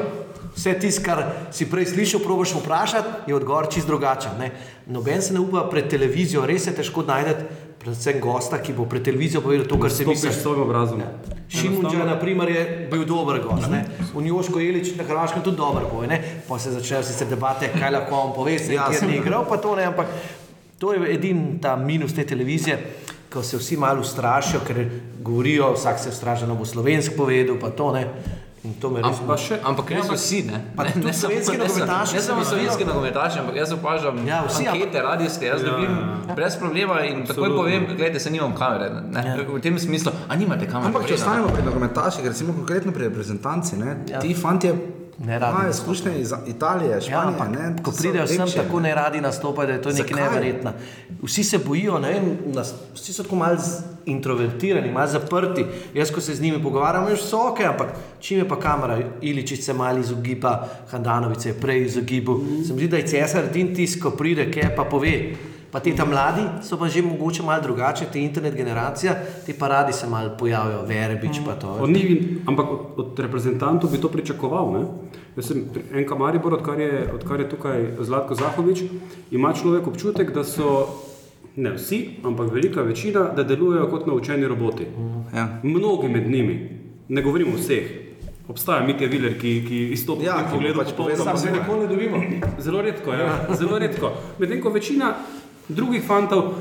vse tisto, kar si prej slišal, probaš vprašati, je odgovor čist drugačen. Ne? Noben se ne upa pred televizijo, res je težko najti, predvsem gosta, ki bo pred televizijo povedal to, kar se misli. S svojim obrazom. Šimunča, na primer, je bil dober gost. Ne? Unjoško Jelič na Hrvaškem tudi dober boj. Ne? Pa se začnejo sicer debate, kaj lahko on pove, se Ja, je igral, pa to ne, ampak to je edini ta minus te televizije, ko se vsi malo ustrašijo, ker govorijo, vsak se ustraši, da bo slovensk povedal, pa to ne. In to me res Ampak, še, ampak res vsi, ne? Pa ne, tudi ne samo- slovenski ne samo- nogometaši Ne samo slovenski nogometaši, ampak jaz opažam Ja, vsi, ankete, radijske, jaz dobim brez problema in takoj povem, gledajte, se nimam kamere. Ne? V tem smislu, a nimate kamere? Ampak če ostanemo pri nogometaših, recimo konkretno pri reprezentanci, ne, Ja. ti fantje Ne radi imajo izkušnje iz Italije, Ja, Španije. ampak, ne, ko so pridejo sem, lepše. tako ne radi nastopajo, da je to nekaj neverjetno. Vsi se bojijo, ne, nas, vsi so tako malo z- introvertirani, malo zaprti. Jaz, ko se z njimi pogovarjam, je vse ok, ampak čim je pa kamera, Iličič se malo izogiba, Handanovic se je prej izogibil. Mm. Se mi zdi, da je cesar din tisk, ko pride, kaj pa pove. Pa ti tam mladi so pa že mogoče malo drugače, ti internet generacija, ti pa radi se malo pojavijo, Verbič pa to. Od njih, ampak od, od reprezentantov bi to pričakoval. Ne? Jaz sem pri- enka Maribor, odkar je, odkar je tukaj Zlatko Zahovič, ima človek občutek, da so ne vsi, ampak velika večina, da delujejo kot naučeni roboti. Ja. Mnogi med njimi, ne govorimo o vseh. Obstaja Mitja Viler, ki, ki izstopa Ja, pri ki pogledu pač popolnoma povezan drugače. z Nikoli ne dobimo. Zelo redko, ja. zelo redko. Medtem ko večina drugih fantov,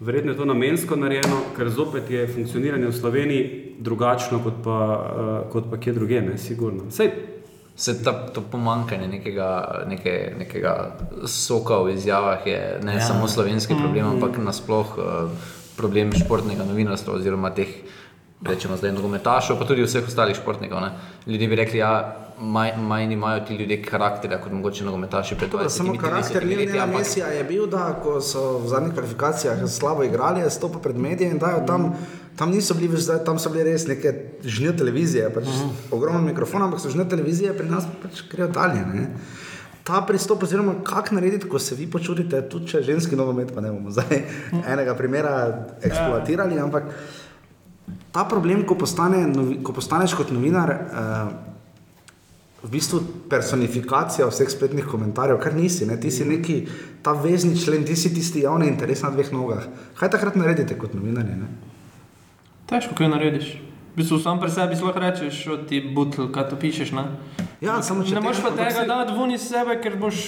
verjetno je to namensko narejeno, ker zopet je funkcioniranje v Sloveniji drugačno kot pa, uh, kot pa kje druge, ne, sigurno. Sej, Se ta, to pomankanje nekega, neke, nekega soka v izjavah je ne ja. samo slovenski problem, ampak nasploh uh, problem športnega novinarstva oziroma teh, rečemo zdaj, nogometašov, pa tudi vseh ostalih športnikov. Ne. Ljudje bi rekli, ja, maj, manj imajo ti ljudje karakterja kot mogoče nogometaši pred Dobro, 20 samo karakter leti, Lionela ampak Messija je bil, da ko so v zadnjih kvalifikacijah slabo igrali, je stopil pred medije in dajo tam, tam niso bili več, zdaj, tam so bile res neke žnje televizije, pač ogromno mikrofona, ampak so žnje televizije, pri nas pa pač grejo dalje. Ne? Ta pristop, oziroma kako narediti, ko se vi počutite, tudi če je ženski nogomet, pa ne bomo zdaj enega primera eksploatirali, ampak ta problem, ko, postane, ko postaneš kot novinar, uh, v bistvu personifikacija vseh spletnih komentarjev, kar nisi, ne? ti si neki ta vezni člen, ti si tisti javni interes na dveh nogah. Kaj takrat naredite kot novinarji? Ne? Težko kaj narediš. V bistvu sam pri sebi lahko rečeš, ti butl, kaj to pišeš. Ne, Ja, samo ne moreš pa tega saj- dati ven iz sebe, ker boš,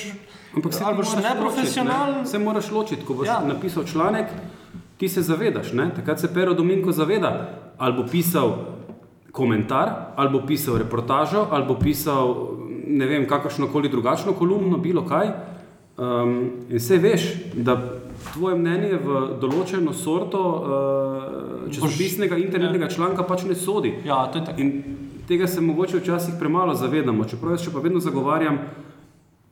ampak se ali boš neprofesionalen. Se moraš ločiti, ko boš ja. napisal članek, ti se zavedaš, ne? takrat se Pero Dominko zaveda, ali bo pisal komentar, ali bo pisal reportažo, ali bo pisal ne vem, kakršno koli drugačno kolumno, bilo kaj. Um, in vse veš, da tvoje mnenje v določeno sorto uh, časopisnega internetnega članka pač ne sodi. Ja, to je tako. In tega se mogoče včasih premalo zavedamo, čeprav jaz še pa vedno zagovarjam,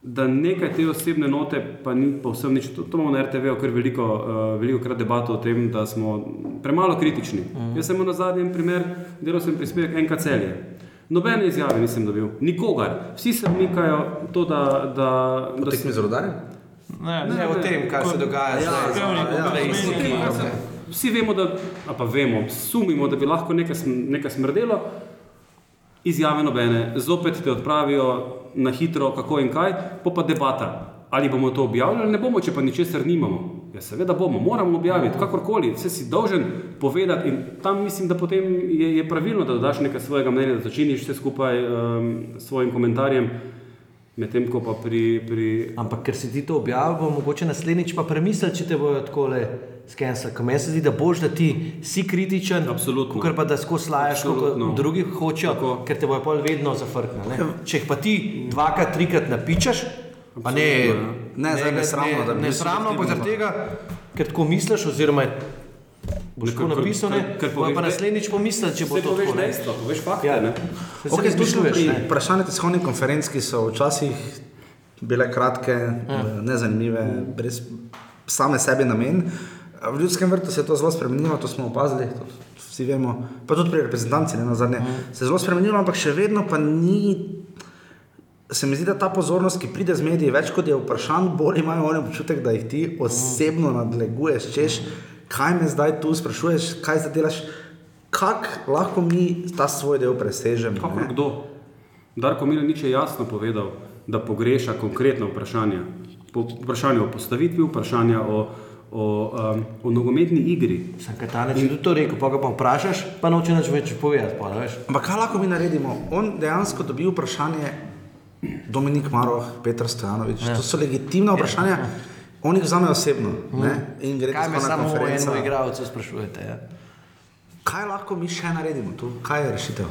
da nekaj te osebne note pa ni povsem nič. To, to imamo na RTV kar veliko, uh, veliko krat debato o tem, da smo premalo kritični. Mm. Jaz sem na zadnjem primer delal sem prispevek enka celje. Nobene izjave nisem dobil, nikogar. Vsi se umikajo to, da. da, da tekmi z rodarjem? Ne, Ne o tem, kaj se dogaja Ja, zdaj. ja, z- ja, prej iz ja, ekipe, ja, ne. Vsi vemo, da, pa vemo, sumimo, da bi lahko nekaj, nekaj smrdelo, izjave nobene, zopet te odpravijo na hitro, kako in kaj, pa pa debata. Ali bomo to objavili ali ne bomo, če pa ničesar nimamo. Ja, seveda bomo, moramo objaviti, kakorkoli, vse si dolžen povedati in tam mislim, da potem je, je pravilno, da dodaš nekaj svojega mnenja, da začiniš vse skupaj um, s svojim komentarjem, medtem ko pri, pri Ampak ker si ti to objavil, bo mogoče naslednjič pa premisliti, če te bojo tako le skenirali. Ker meni se zdi, da boš, da ti si kritičen, Absolutno. ker pa da skozi slajaš, kot drugi hočejo, Tako. ker te bojo pol vedno zafrknili. Če jih pa ti dvakrat, trikrat napičeš, pa ne, Ne, zdaj nesramno, da bi ne bili sramno, ampak zaradi tega, ker tako misliš, oziroma je- boš Ne, tako ker- napisal, ne, ker- bojo pa poveš, naslednjič pomislili, če bo to poveš tako. ne. dejstva, poveš fakte. Ja, ne. Okay, ne izmišljuješ, pri ne. vprašanju tiskovnih konferenc, ki so včasih bile kratke, Ja. eh, nezanimive, brez same sebi namen. V ljudskem vrtu se je to zelo spremenilo, to smo opazili, to vsi vemo, pa tudi pri reprezentanci, ne na zadnje. Se je zelo spremenilo, ampak še vedno pa ni. Se mi zdi, da ta pozornost, ki pride z mediji, več kot je vprašanj, bolj imajo oni občutek, da jih ti osebno nadleguješ, češ, kaj me zdaj tu sprašuješ, kaj zdaj delaš, kako lahko mi ta svoj del presežemo. Kako ne? kdo? Darko Milanič je jasno povedal, da pogreša konkretna vprašanja. Po, vprašanje o postavitvi, vprašanja o, o, um, o nogometni igri. Sem katanec, če tudi to rekel, pa ga pa vprašaš, pa noče nič več povedati. Pa. Ampak kaj lahko mi naredimo? On dejansko dobi vprašanje, Dominik Maroh, Petr Stojanovič. Ja. To so legitimna vprašanja, on jih vzame osebno. Ne? In gre Kaj me tisto na samo o konferenco. enem igralcu sprašujete? Ja? Kaj lahko mi še naredimo tu? Kaj je rešitev?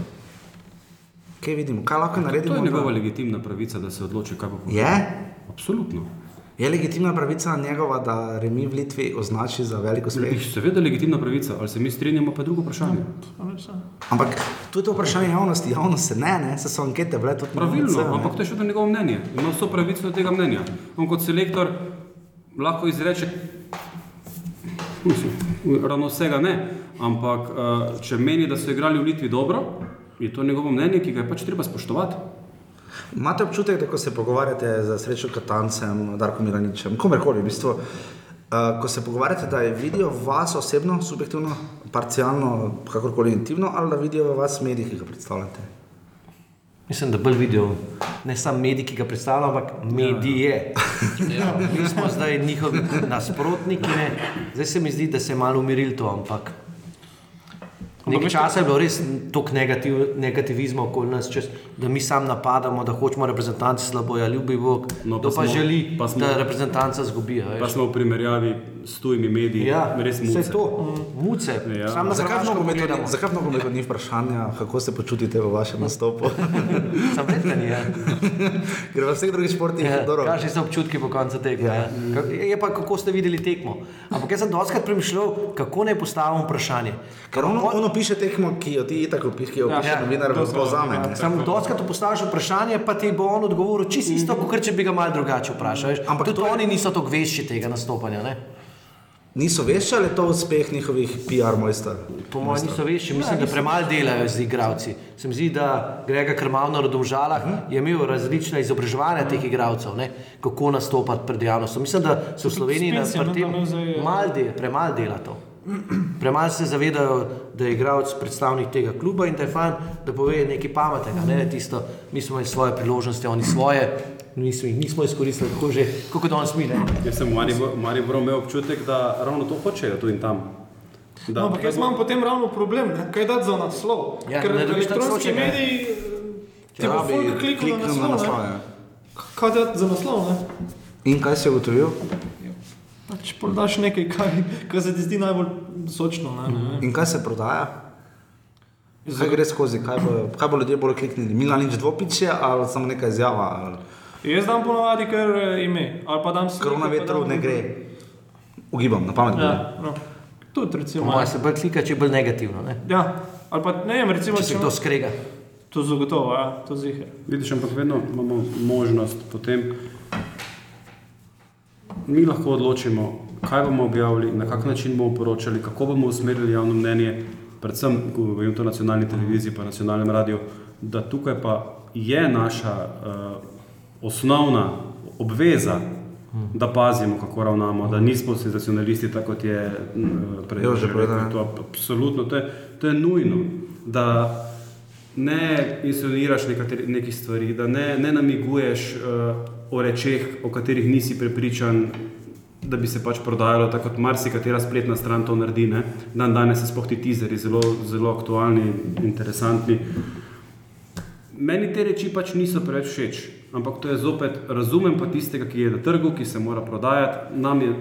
Kaj vidimo? Kaj lahko To naredimo? je njegova legitimna pravica, da se odloči, kaj bo povedal. Je? Absolutno. Je legitimna pravica njegova, da remi v Litvi označi za veliko uspeh? Je seveda legitimna pravica, ali se mi strinjamo, pa je drugo vprašanje. Ampak tu je to vprašanje javnosti. Javnost se ne, ne, se so ankete bile tudi Pravilno, ne. ampak to je še vedno njegovo mnenje. Ima vso pravico do tega mnenja. On kot selektor lahko izreče, mislim, ravno vsega ne, ampak uh, če meni, da so igrali v Litvi dobro, je to njegovo mnenje, ki ga je pač treba spoštovati. Imate občutek, da ko se pogovarjate z Srečo Katancem, Darkom Miraničem, komerkoli, v bistvu, uh, ko se pogovarjate, da je vidijo vas osebno, subjektivno, parcialno, kakorkoli intimno, ali da vidijo vas mediji, ki ga predstavljate? Mislim, da bolj vidijo ne samo medij, ki ga predstavlja, ampak medije. [laughs] Ja. Mi smo zdaj njihovi nasprotniki, ne. zdaj se mi zdi, da se je malo umiril to, ampak nekaj časa je bilo res toliko negativ, negativizma okoli nas, čez, da mi sam napadamo, da hočemo reprezentanci slabo, ja ljubi Bog, No, no, pa to pa, smo- želi, pa smo- da reprezentanca zgubijo. Pa veš. smo v primerjavi s tujimi mediji Ja, res vse muce. to, muce. Ja. Sam Zakaj v nogometu ni- vprašanja, kako se počutite v vašem nastopu? [laughs] Sam vedno ni. Ja. [laughs] Ker v vseh drugih športih je Ja, dobro. Kakšni so občutki po koncu tekme? Ja. Ja. Je pa kako ste videli tekmo. Ampak jaz sem doskrat premišljal, kako naj postavim vprašanje. Ker ono, ono piše tekmo, ki jo ti tako piše, ki jo piše Ja, novinar, to so- povzame. ne. Sam doskrat postaviš vprašanje, pa ti bo on odgovoril čisto isto, kot če bi ga mal drugače vprašal. veš. Ampak Tudi to je- oni niso tako vešči tega nastopanja. Ne? Niso vešči ali je to uspeh njihovih PR mojster? Po mojem niso vešči, mislim, da premalo delajo z igravci. Se mi zdi, da Grega Krmavno v Domžalah je imel različna izobraževanja teh igralcev, ne? kako nastopati pred javnostjo. Mislim, da se v Sloveniji na pri tem premalo dela to. Premalo se zavedajo, da je igralec predstavnik tega kluba in da je fajn, da pove nekaj pametnega. Ne tisto, mi smo imeli svoje priložnosti, oni svoje, nismo jih nismo izkoristili, tako že, kot danes mi. Ne? Jaz sem v Maribor- Mariboru imel občutek, da ravno to hočejo tu in tam. Da, No, ampak jaz imam potem ravno problem, ne? kaj dati za naslov. Ja, Ker elektronski naslov, mediji ti bo folk kliknil na na naslov. naslov, ne. ja. Kaj dati za naslov? Ne? In kaj si ugotovil? Pač podaš nekaj, kaj, kaj se ti zdi najbolj sočno. Ne? Mhm. In kaj se prodaja? Kaj gre skozi, kaj bo, kaj bo ljudje bolj kliknili? Milanič dvopiče ali samo neka izjava? Ali... Jaz dam ponovadi kar eh, ime. Ali pa dam Ker na sliko, pa vetru dam- ne gre. Ugibam, na pamet. Ja, no. Tudi recimo. mojem se bolj klika, če je bolj negativno. Ne? Ja, ali pa ne vem, recimo, Če se kdo skrega. To zagotovo, ja, to zihe. Vidiš, ampak vedno imamo možnost potem. Mi lahko odločimo, kaj bomo objavili, na kak način bomo poročali, kako bomo usmerili javno mnenje, predvsem, ko govorim o nacionalni televiziji, pa nacionalnem radiju, da tukaj pa je naša uh, osnovna obveza, da pazimo, kako ravnamo, da nismo senzacionalisti, tako kot je uh, prej rekel. ja. To, absolutno, to je, to je nujno. Da ne insinuiraš nekateri- nekih stvari, da ne, ne namiguješ uh, o rečeh, o katerih nisi prepričan, da bi se pač prodajalo, tako kot marsikatera spletna stran to naredi. Ne? Dan danes so sploh ti tizeri zelo, zelo aktualni, interesantni. Meni te reči pač niso preveč všeč, ampak to je zopet, razumem pa tistega, ki je na trgu, ki se mora prodajati. Nam je,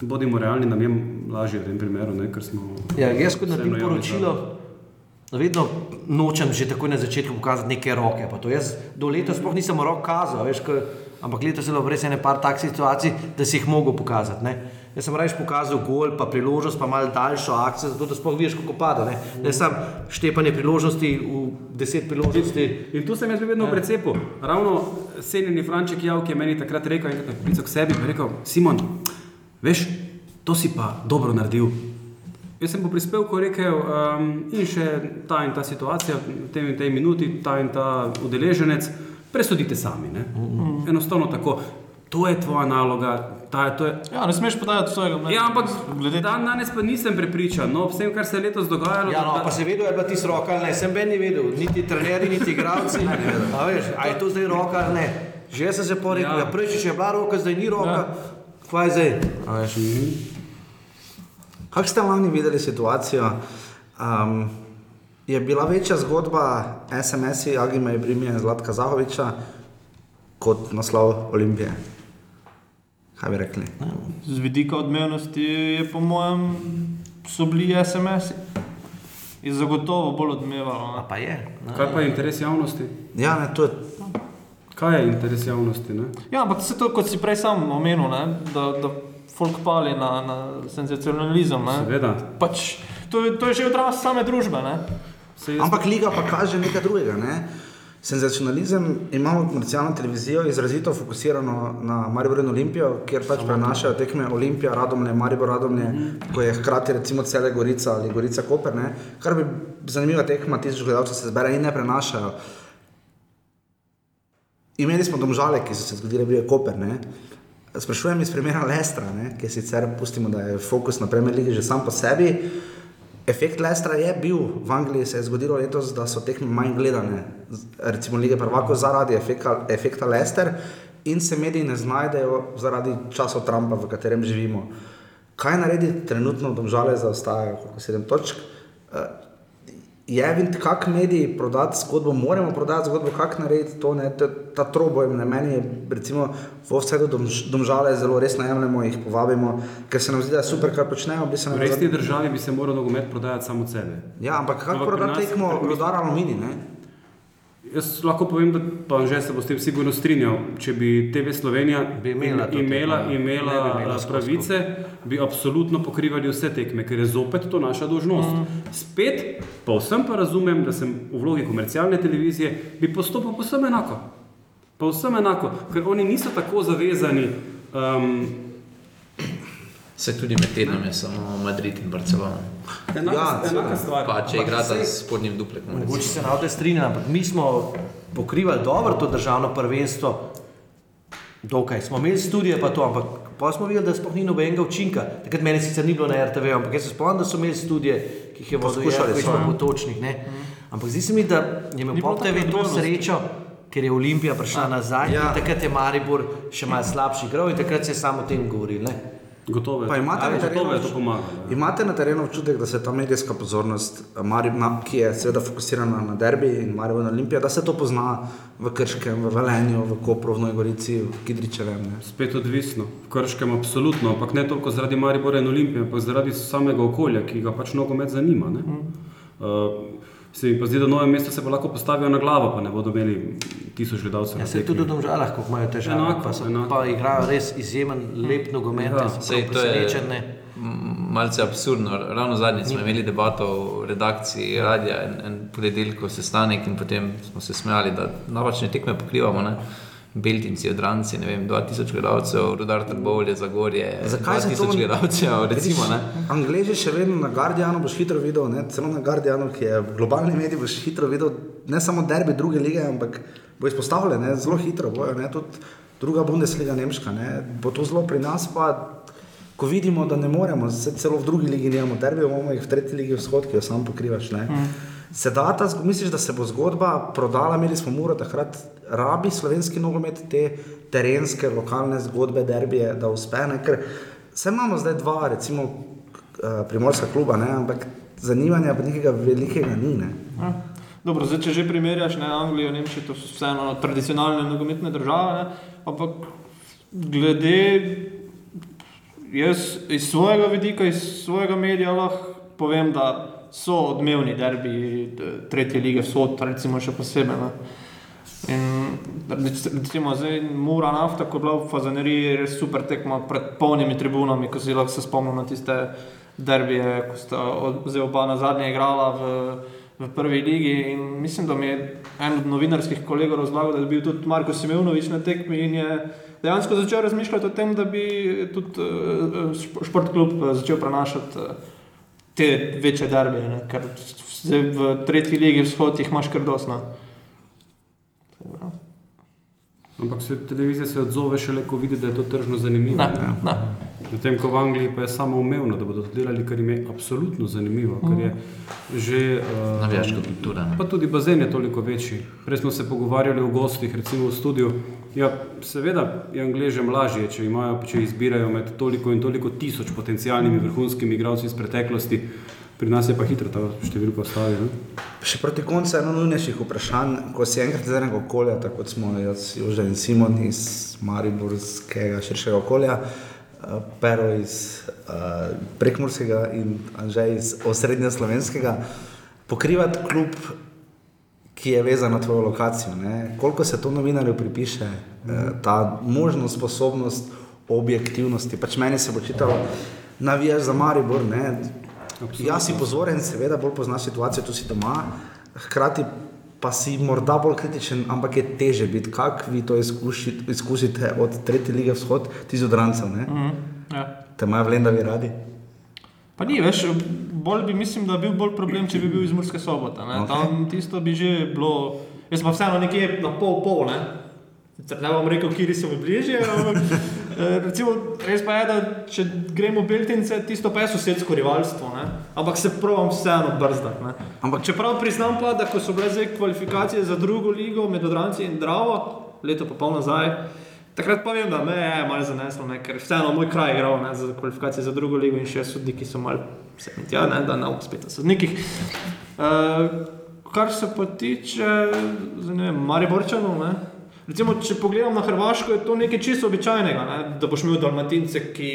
bodimo realni, nam je lažje v tem primeru, ne, ker smo. Ja, jaz kot javni poročilo, vedno nočem že takoj na začetku pokazati neke roke. Jaz do leta sploh nisem rok kazal, veš, ko, ampak letos je bilo res ene par takih situacij, da si jih mogel pokazati. Ne. Jaz sem reč pokazal gol, pa priložnost, pa malo daljšo akcijo, zato da sploh vidiš, kako pada. Ne, ne sam štepanje priložnosti v deset priložnosti. In tu sem jaz vedno v precepu. Ravno senjeni Franček Jav, ki je meni takrat rekel, enkrat je poklical k sebi in rekel: Simon, veš, to si pa dobro naredil. Jaz sem po prispevku rekel, um, in še ta in ta situacija, v tem in tej minuti, ta in ta udeleženec, presodite sami. Ne? Enostavno tako. To je tvoja naloga. Ta, to je, Ja, ne smeš podajati svojega mnenja. ja, ampak glede dan danes pa nisem prepričan. No, vsem, kar se je letos dogajalo. Ja, no, da- pa se vedel, je bila tisto roka ali ne, sem ben ni vedel, niti trenerji, niti igralci. [laughs] A veš, a je to zdaj roka ali ne. Že sem se porekel, Ja. ja. prejši je bila roka, zdaj ni roka. Ja. Kaj je zdaj? A veš, Kako ste lani videli situacijo? Um, je bila večja zgodba SMS-i Agima Ibrimija in Zlatka Zahoviča kot naslov Olimpije? Kaj bi rekli? Z vidika odmevnosti je po mojem so bili SMS-i. Je zagotovo bolj odmevalo. pa je. Ne? Kaj pa je interes javnosti? Ja, ne, to je Kaj je interes javnosti? Ne? Ja, ampak se to, kot si prej sam omenil, ne? da, da folk pali na, na senzacionalizem. ne. Seveda. Pač, to, je- to je že odraz same družbe. Ne? Se jaz, Ampak liga pa kaže nekaj drugega. Ne? Senzacionalizem imamo komercialno televizijo izrazito fokusirano na Maribor in Olimpijo, kjer pač prenašajo tekme Olimpija, Radomlje, Maribor, Radomlje, ko je hkrati recimo cele Gorica ali Gorica Koper, ne? kar bi zanimiva tekma, tisoč gledalcev se zbere in ne prenašajo. Imeli smo domžale, ki so se zgodile, bil je Koper. Ne? Sprašujem iz primera Lestra, ne? ki sicer pustimo, da je fokus na Premier League že sam po sebi. Efekt Lestra je bil v Angliji, se je zgodilo letos, da so tekme manj gledane, recimo lige prvako zaradi efekta, efekta Lester in se mediji ne znajdejo zaradi časov Trumpa, v katerem živimo. Kaj narediti trenutno, domžale zaostajajo, koliko sedem točk. Je vint, kak mediji prodati zgodbo, moramo prodati zgodbo, kak narediti to, ne, ta, ta troboj, ne, meni je recimo v offsetu domž, domžale zelo resno jemljemo, jih povabimo, ker se nam zdi, da je super, kar počnejo, bi se v resni državi bi se moral nogomet prodajati samo sebe. Ja, ampak kako prodati tekmo pri- Rudar Alumini, ne? Jaz lahko povem, da pa že se bo s tem sigurno strinjal. Če bi TV Slovenija Bi imela to imela, ja. imela, Ne bi imela pravice, bi absolutno pokrivali vse tekme, ker je zopet to naša dožnost. Mm. Spet pa vsem pa razumem, da sem v vlogi komercialne televizije, bi postopal povsem enako. Povsem enako, ker oni niso tako zavezani. Um, Se tudi med tednom je samo Madrid in Barcelona. Enaka, Ja, ja, enaka stvar. Pa če igrata s spodnjim duplekom. Mogoče se na ode strinjam, ampak mi smo pokrivali dobro to državno prvenstvo. Dokaj smo imeli studije, pa to, ampak pa smo videli, da sploh ni nobenega učinka. Takrat meni sicer ni bilo na RTV, ampak jaz se spomnim, da so imeli studije, ki jih je vodil so, pa ja. potočnih. Ne? Ampak zdi se mi, da je imel Pop TV to srečo, ker je Olimpija prišla nazaj Ja. in takrat je Maribor še malo slabši igral in takrat se je samo o tem govoril. Ne? Gotovo je, Pa imate A, na terenu gotovo je to obč- pomagalo. ja. Imate na terenu občutek, da se ta medijska pozornost, eh, Marib, ki je seveda fokusirana na derbi in Maribor na Olimpijo, da se to pozna v Krškem, v Velenju, v Kopru, v Nojgorici, v Kidričevem. Ne? Spet odvisno, v Krškem absolutno, ampak ne toliko zaradi Maribora in Olimpije, ampak zaradi samega okolja, ki ga pač nogomet zanima. Ne? Uh, se mi pa zdi, da nove mesto se pa lahko postavijo na glavo, pa ne bodo imeli tisoč gledalcev. Ja, se tekmi. tudi v domžalah, ko imajo težave, Enako, pa, so, enako. pa igrajo res izjemen, lep nogomet, Ja. Sej, prav to m, malce absurdno. Ravno zadnjič smo imeli debato v redakciji radia in, in ponedeljko sestanek in potem smo se smejali, da napačne tekme pokrivamo. Ne? Beltinci, odranci, ne vem, 2000 gledalcev, Rudar Trbovlje, Zagorje, Zakaj se to 2000 gledalcev, recimo. Ne? Angleži še vedno na Guardianu boš hitro videl, ne? celo na Guardianu, ki je globalni medij, boš hitro videl ne samo derbi druge lige, ampak bo izpostavljen, ne? zelo hitro bojo, ne? tudi druga Bundesliga Nemška, ne? bo to zelo pri nas pa. Ko vidimo, da ne moremo, se celo v drugi ligi nimamo derbi, imamo jih v tretji ligi vzhod, ki jo sam pokrivaš. Ne? Se da ta, misliš, da se bo zgodba prodala, imeli smo muro, takrat rabi slovenski nogomet te terenske, lokalne zgodbe, derbije, da uspe. Ne? Ker se imamo zdaj dva, recimo eh, primorska kluba, ne? ampak zanimanja pa nekega velikega ni. Ne? Ja. Dobro, zdaj, če že primerjaš ne, Anglijo, Nemčijo, to so vseeno tradicionalne nogometne države, ne, ampak glede, jaz iz svojega vidika, iz svojega medija lahko povem, da so odmevni derbi eh, tretje lige vzhod, recimo še posebej. Ne. In rec- recimo zdaj Mura nafta, ko je bila v Fazaneriji res super tekma pred polnimi tribunami, ko si lahko se spomnim na tiste derbije, ko sta zdaj oba na zadnje igrala v, v prvi ligi. In mislim, da mi je en od novinarskih kolegov razlagal, da je bil tudi Marko Simeunovič na tekmi in je dejansko začel razmišljati o tem, da bi tudi uh, športklub eh, začel prenašati te večje derbije, ne? ker zdaj v tretji ligi vzhod jih imaš kar dosna. Ampak se televizija se odzove šele, ko vidi, da je to tržno zanimivo. Na, ne. na. Medtem ko v Angliji pa je samo umevno, da bodo to delali, kar jim je absolutno zanimivo, ker je že. Uh, Navijaška kultura. ne. Pa tudi bazen je toliko večji. Prej smo se pogovarjali o gostih, recimo v studiu. Ja, seveda je Angležem lažje, če, imajo, če izbirajo med toliko in toliko tisoč potencijalnimi vrhunskimi igralci iz preteklosti. Pri nas je pa hitro ta številka ne. Še proti koncu eno nujnejših vprašanj, ko si enkrat iz enega okolja, tako smo jaz, Jože in Simon iz Mariborskega širšega okolja, eh, Pero iz uh, Prekmurskega in Anžej iz osrednje slovenskega, pokrivati klub, ki je vezan na tvojo lokacijo. Ne? Koliko se to novinarju pripiše, eh, ta možnost, sposobnost objektivnosti. Pač meni se bo čitalo, navijaš za Maribor. Ne? Jaz si pozoren, seveda bolj poznaš situacijo, tu si doma, hkrati pa si morda bolj kritičen, ampak je teže biti. Kako vi to izkuši, izkusite od tretje lige vzhod, ti z odrancev, ne? Mhm, ja. Te imajo v Lendavi radi. Pa ni, veš, bolj bi mislim, da bi bil bolj problem, če bi bil iz Murske sobote. Okej. Okay. Tam tisto bi že bilo, jaz pa vseeno nekje na pol pol, ne. Sicer ne bom rekel, kje so mi bližje, ampak [laughs] eh, recimo, res pa je, da če gremo Beltince, tisto pa je sosedsko rivalstvo, ne. Ampak se provam vseeno brzdati, ne. Ampak čeprav priznam pa, da ko so bile zdaj kvalifikacije za drugo ligo med Odranci in Dravo, leto pa pol nazaj, Takrat pa vem, da me je malo zaneslo, ne, ker vseeno moj kraj je igral ne, za kvalifikacije za drugo ligo in še sodniki so malo se mi tja, ne, da ne bom spet o sodnikih. Uh, kar se pa tiče, ne vem, Mariborčanov, ne. Recimo, če pogledam na Hrvaško, je to nekaj čisto običajnega, ne, da boš imel dalmatince, ki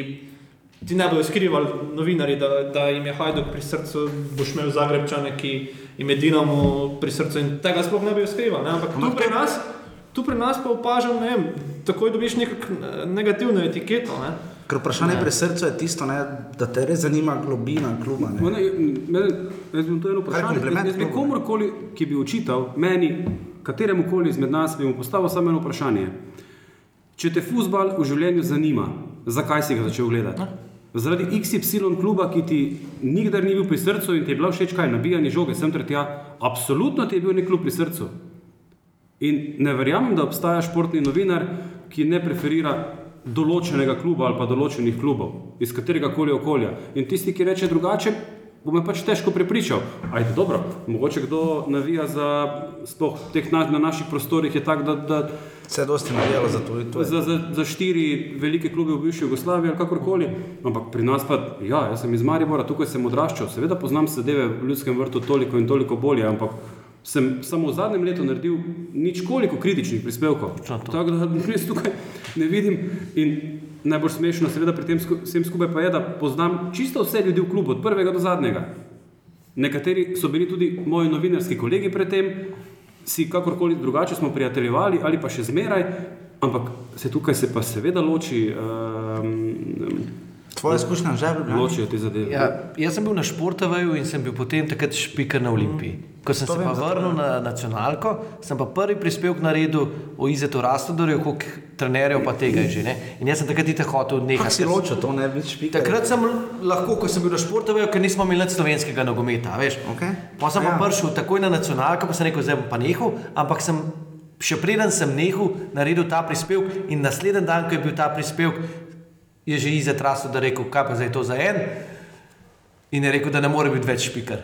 ti ne bodo skrivali novinari, da, da jim je Hajduk pri srcu, boš imel Zagrebčane, ki jim je Dinamo pri srcu in tega sploh ne bi skrivali, ne, ampak tu pri nas, tu pri nas pa opažam, ne vem, takoj dobiš neko negativno etiketo, ne. Ker vprašanje pri srcu je tisto, ne, da te res zanima globina kluba. Ne? Mene, mene, jaz bi to eno vprašanje. Jaz, bi komorkoli, ki bi očital meni, kateremu koli izmed nas, bi mu postavil samo eno vprašanje. Če te futbal v življenju zanima, zakaj si ga začel gledati? Zaradi XY kluba, ki ti nikdar ni bil pri srcu in ti je bila všeč kaj, nabijanje žoge, sem ter tja, absolutno ti je bil nek klub pri srcu. In ne verjamem, da obstaja športni novinar, ki ne preferira določenega kluba ali pa določenih klubov, iz katerega koli okolja. In tisti, ki reče drugače, bo me pač težko prepričal. Ajde, dobro, mogoče kdo navija za, sploh teh na, na naših prostorih je tak, da, da Se je dosti navijalo za to. to je. za, za, za štiri velike klube v bivši Jugoslaviji ali kakorkoli. Ampak pri nas pa, ja, jaz sem iz Maribora, tukaj sem odraščal, seveda poznam sedeve v ljudskem vrtu toliko in toliko bolje, ampak sem samo v zadnjem letu naredil nič koliko kritičnih prispevkov. Tako da [laughs] res tukaj ne vidim. In najbolj smešno, seveda pri tem vsem skupaj pa je, da poznam čisto vse ljudi v klubu, od prvega do zadnjega. Nekateri so bili tudi moji novinarski kolegi predtem, si kakorkoli drugače smo prijateljevali ali pa še zmeraj, ampak se tukaj se pa seveda loči, um, Tvoja izkušnja že je bila? ločijo te zadeve. Ja, jaz sem bil na Športoveju in sem bil potem takrat špiker na Olimpiji. Ko sem se pa vrnil na nacionalko, sem pa prvi prispevek naredil o Izetu Rastodorju, koliko trenerjev pa tega je že. Ne? In jaz sem takrat itak hotel nehati. si ločil to, ne več špika? Takrat sem lahko, ko sem bil na Športoveju, ker nismo imeli nič slovenskega nogometa, veš. Okej. Pa sem Ja. pa prišel takoj na nacionalko, pa sem rekel, zdaj bom pa nehal, ampak sem še preden sem nehal, naredil ta prispevek in naslednji dan, ko je bil ta prispevek, je že Izet Rasto, da rekel, kaj pa zdaj to za en. In je rekel, da ne more biti več špiker.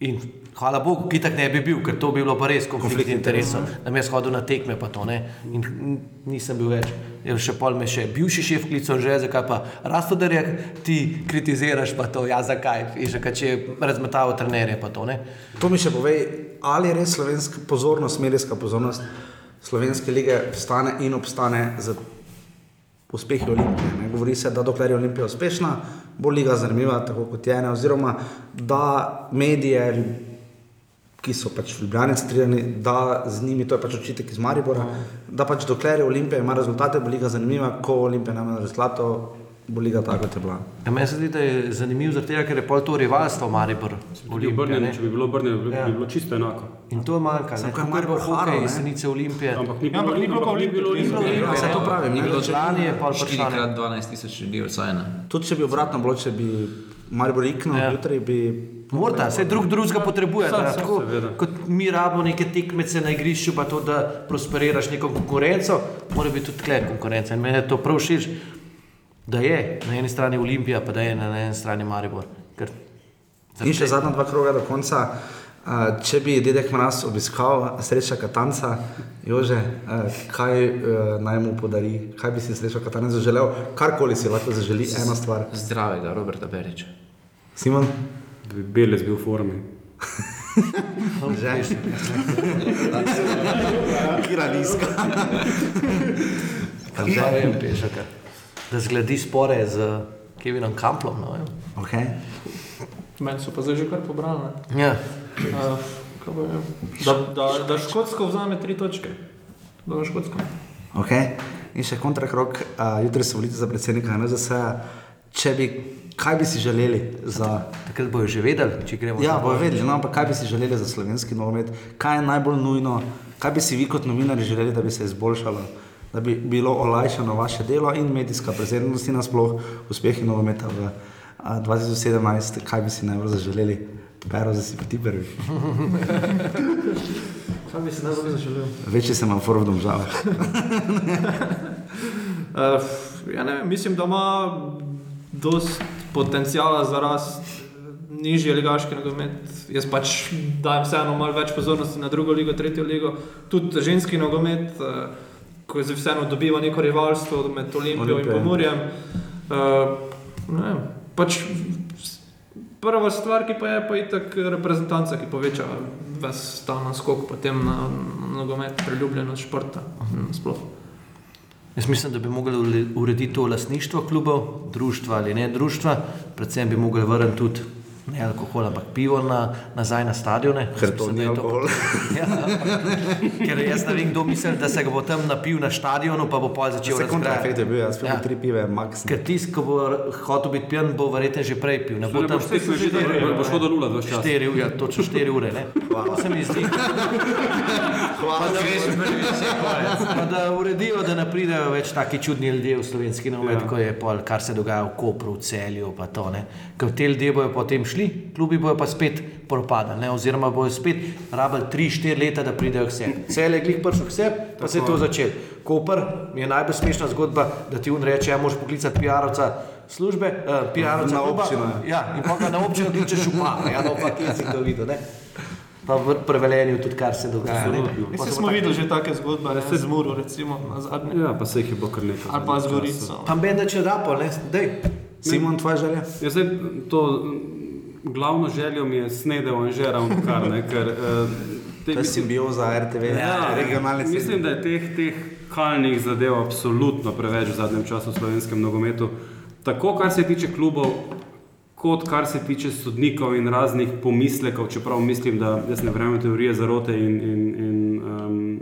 In hvala Bogu, ki tak ne bi bil, ker to bi bilo pa res konflikt interesov. Da bi jaz hodil na tekme, pa to ne. In nisem bil več. Je še pol me še bivši šef klical, že zakaj pa Rastoderja ti kritiziraš, pa to, ja zakaj. In že kaj če razmetavo trenerje, pa to ne. To mi še povej, ali je res slovenska pozornost, medijska pozornost slovenske lige vstane in obstane z uspehi Olimpije. Ne? Govori se, da dokler je Olimpija uspešna, bo liga zanimiva, tako kot je ena, oziroma da medije, ki so pač v Ljubljani strinjani, da z njimi, to je pač očitek iz Maribora, da pač dokler je Olimpija ima rezultate, bo liga zanimiva, ko Olimpija nema rezultatov, bo liga kot je bila. Ja, meni se zdi, da je zanimivo zaradi tega, ker je pol to rivalstvo Maribor. Olimpija, Obrnjeno, ne. če bi bilo obrnjeno, bi, Ja. bi bilo čisto enako. In to je manjka, ne. Samo, ko je Tako je bilo Maribor haro, hokej, ne. jesenice Olimpije. Ampak ni Ja, ampak ni bilo pa ampak ni bilo Olimpije. Olimpije. Ja, se to pravim, ni bilo, Lani je pol vprašanje. 4x12 tisoč ljudi vsaj ne. tudi če bi obratno bilo, če bi Maribor Ikno, Ja. jutri bi. Morda, vse drug drugega potrebuje. Sa- da, sa- tako, seveda. kot mi rabimo neke tekmece na igrišču, pa to, da prosperiraš neko konkurenco, mora biti tudi tle konkurenca. In meni je to prav všeč, da je na eni strani Olimpija, pa da je na eni strani Maribor. Ker, In še zadnja dva kroga do konca. Uh, če bi dedek Mraz obiskal sreča Katanca, Jože, uh, kaj uh, naj mu podari, kaj bi si sreča Katanca zaželel, karkoli si lahko zaželi, ena stvar. Zdravega, Roberta Beriča. Simon, Belec bil v formi. že. Kira nizka. Ja, vem, pešaka. Da zgledi spore z Kevinom Kamplom. No. Okay. Meni so pa zdaj že kar pobrali. ne. ja. Uh, da, da, da Škotsko vzame tri točke. Da Škotsko. Okay. In še kontrakrok, uh, jutri so volitve za predsednika NZS. Če bi, kaj bi si želeli za. Takrat bojo že vedeli, če gremo Ja, bojo vedeli, no, ampak kaj bi si želeli za slovenski nogomet, kaj je najbolj nujno, kaj bi si vi kot novinari želeli, da bi se izboljšalo, da bi bilo olajšano vaše delo in medijska prezentnost in nasploh uspehi nogometa v a, 2017, kaj bi si najbolj zaželeli, pero za si ti prvi. Kaj [laughs] bi si najbolj zaželel? Večji sem vam for v domžalah. [laughs] Uh, ja, ne, mislim, da ima dost potencijala za rast nižji ligaški nogomet. Jaz pač dajem vseeno malo več pozornosti na drugo ligo, tretjo ligo, tudi ženski nogomet, uh, ko se vseeno dobiva neko rivalstvo med Olimpijo in Olimpija. Pomorjem. Uh, ne vem, pač prva stvar, ki pa je, pa je itak reprezentanca, ki poveča ves ta naskok potem na, nogomet, priljubljenost športa. Sploh. Jaz mislim, da bi mogli urediti to lastništvo klubov, društva ali ne društva, predvsem bi mogli vrniti tudi ne alkohol, ampak pivo na, nazaj na stadione. Ker to ni da alkohol. [laughs] Ja, ker jaz ne vem, kdo misli, da se ga bo tam napil na stadionu, pa bo pol začel Če se kontraefekt je bil, jaz Ja. ja. tri pive, max. Ker tisti, ki bo hotel biti pijan, bo verjetno že prej pil. Ne bo tam tekmo že dobro, bo šlo do nula, dva časa. 4 ure, ja, točno 4 ure. Ne? To se mi zdi. Hvala, Pa da uredijo, da ne pridejo več taki čudni ljudje v slovenski nogomet, ja. kot je pol, kar se dogaja v Kopru, v Celju. pa To, ne. Ker te ljudje bojo potem šli, klubi bojo pa spet propadali, ne, oziroma bojo spet rabili 3-4 leta, da pridejo k sebi. Cel je glih prišel k sebi, pa se je to začelo. Koper mi je najbolj smešna zgodba, da ti un reče, ja, moraš poklicati PR-ovca službe, uh, PR-ovca Na občino, Ja, in pa ga na občino kličeš župana, ja, no pa kje si to videl, ne. Pa v prevelenju tudi, kar se dogaja. ne. Pa Mislim, se smo videli že take zgodbe, ne se z Muro, recimo, na zadnje. Ja, pa se jih je bilo kar nekaj. Ali pa z Gorico. Pa meni, da če da, pa ne, dej. Simon, tvoja želja? Ja, zdaj, to glavno željo mi je snedel in že ravno kar, ne, ker eh, te, To je simbioza RTV, ja, regionalne Mislim, da je teh, teh kalnih zadev absolutno preveč v zadnjem času v slovenskem nogometu. Tako, kar se tiče klubov, kot kar se tiče sodnikov in raznih pomislekov, čeprav mislim, da jaz ne verjamem teorije zarote in. in, in um,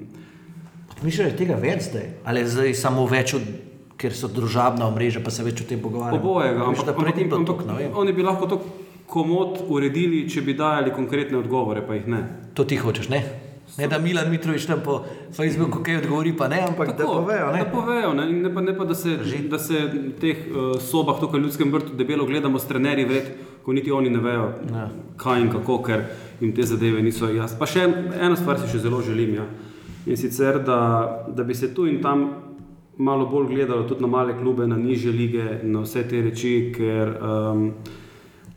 Mislim, da je tega več zdaj. Ali je zdaj samo več, od, ker so družabna omrežja, pa se več o tem pogovarjamo. obojega, predtem bilo ampak, tako, ne vem. oni bi lahko to komod uredili, če bi dajali konkretne odgovore, pa jih ne. To ti hočeš, ne? Ne, da Milan Mitrovič tam po Facebooku kaj odgovori, pa ne, ampak da povejo, ne? Da povejo, ne, ne pa, ne pa da, se, da se v teh uh, sobah tukaj v ljudskem vrtu debelo gledamo s trenerji vred, ko niti oni ne vejo, ja. kaj in kako, ker jim te zadeve niso jasne. Pa še eno stvar si še zelo želim. Ja. In sicer, da, da bi se tu in tam malo bolj gledalo tudi na male klube, na nižje lige, na vse te reči, ker um,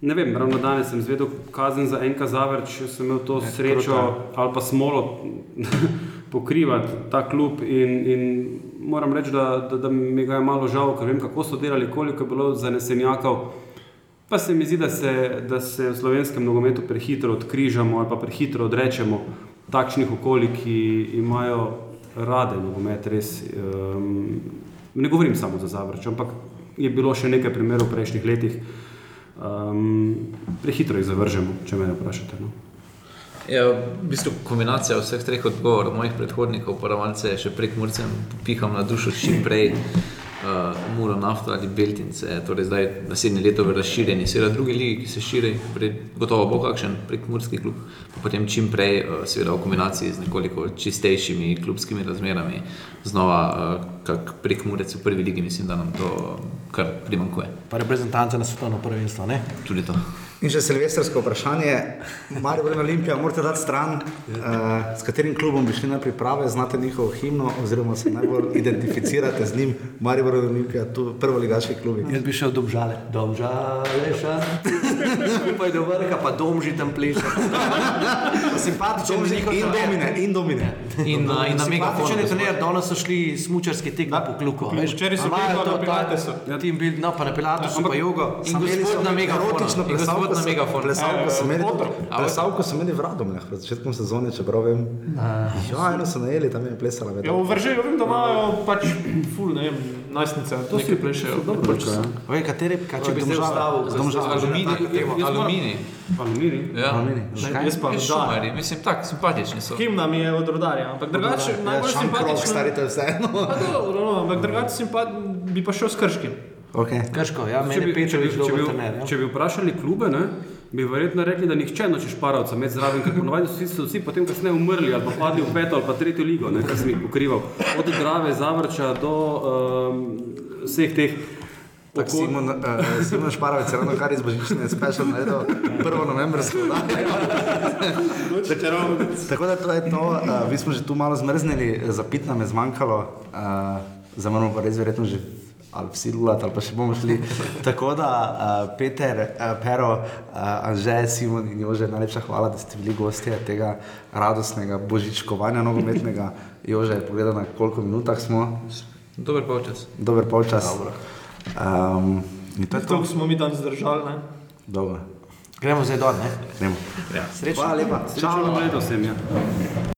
ne vem, ravno danes sem zvedel kazen za enka zavrč, sem imel to srečo ali pa smolo [laughs] pokrivati ta klub in, in moram reči, da, da, da mi ga je malo žal, ker vem, kako so delali, koliko je bilo zanesenjakov. Pa se mi zdi, da se, da se v slovenskem nogometu prehitro odkrižamo ali pa prehitro odrečemo takšnih okolij, ki imajo rade nogomet, res. Um, ne govorim samo za Zavrč, ampak je bilo še nekaj primerov v prejšnjih letih. Um, prehitro jih zavržemo, če me vprašate. No. Ja, v bistvu kombinacija vseh treh odgovorov mojih predhodnikov, pa malce še prek Murcem, piham na dušo čim prej. Uh, Muro Nafto ali Beltince, torej zdaj naslednje leto v razširjeni, seveda druge lige, ki se širi, pred, gotovo bo kakšen prek Murski klub, pa potem čim prej, uh, seveda v kombinaciji z nekoliko čistejšimi klubskimi razmerami, znova uh, kak prek Murec v prvi ligi, mislim, da nam to kar primankuje. Pa reprezentance na svetovno prvenstvo, ne? Tudi to. In še silvestrsko vprašanje, Marijo Olimpija, morate dati stran, uh, s katerim klubom bi šli na priprave, znate njihovo himno, oziroma se najbolj identificirate z njim, Marijo in Olimpija, tu prvo ligaški klubi. Jaz bi šel domžale. Domžale, šar. [laughs] Skupaj do vrha, pa domži tam pleše. Simpatičen in trener. domine, in domine. In, uh, in na megafonu. Simpatičen je trener, danes so šli smučarski tek po kluku. veš. včeraj so bili na Pilatesu. Team build, no pa na Pilatusu pa jogo. In gospod na megafonu. Erotično In gospod plesalko na so- megafonu. Plesalko so imeli, Otrok. plesalko so imeli v Radomljah pred začetkom sezone, čeprav vem. Ja, eno so najeli, tam je plesala. Ja, v Vržeju vem, da imajo pač ful, ne vem, najstnice. To si plešejo. Dobro, kateri, kaj če bi zdaj Domžale. ustavil? Alumini, alumini. Alumini. Ja. Jaz pa Ja, da. šumari, mislim, tako simpatični so. Himna mi je od rodarja, ampak drugače najbolj Šankrok, simpatično. stari, to je vseeno. Pa dobro, no, ampak drugače simpat, bi pa šel s krškim. Okay. Krško, ja, Če meni bi, če, bi, če, bi, trener. ja. če bi vprašali klube, ne, bi verjetno rekli, da nihče noče šparavca med zraven, ker ponovadi so vsi, so vsi potem kasneje umrli ali pa padli v peto ali pa tretjo ligo, ne, kar sem jih pokrival. Od Drave, Zavrča do um, vseh teh. Tak Simon, uh, Simon Šparovec je ravno kar iz Božične special naredil prvo novembrsko oddajo. Tako da to je to, uh, mi smo že tu malo zmrznili, za pit nam je zmanjkalo, uh, za moramo pa res verjetno že ali vsi lulati, ali pa še bomo šli. [laughs] Tako da, uh, Peter, uh, Pero, uh, Anže, Simon in Jože, najlepša hvala, da ste bili gostje tega radostnega božičkovanja nogometnega. [laughs] Jože, pogledaj na koliko minutah smo, Dober polčas. dober polčas. Um, in to to. To smo mi danes zdržali, ne? Dobro. Gremo zdaj dol, ne? Gremo. Srečno. Hvala lepa. Čau, leto sem ja. Jer ja,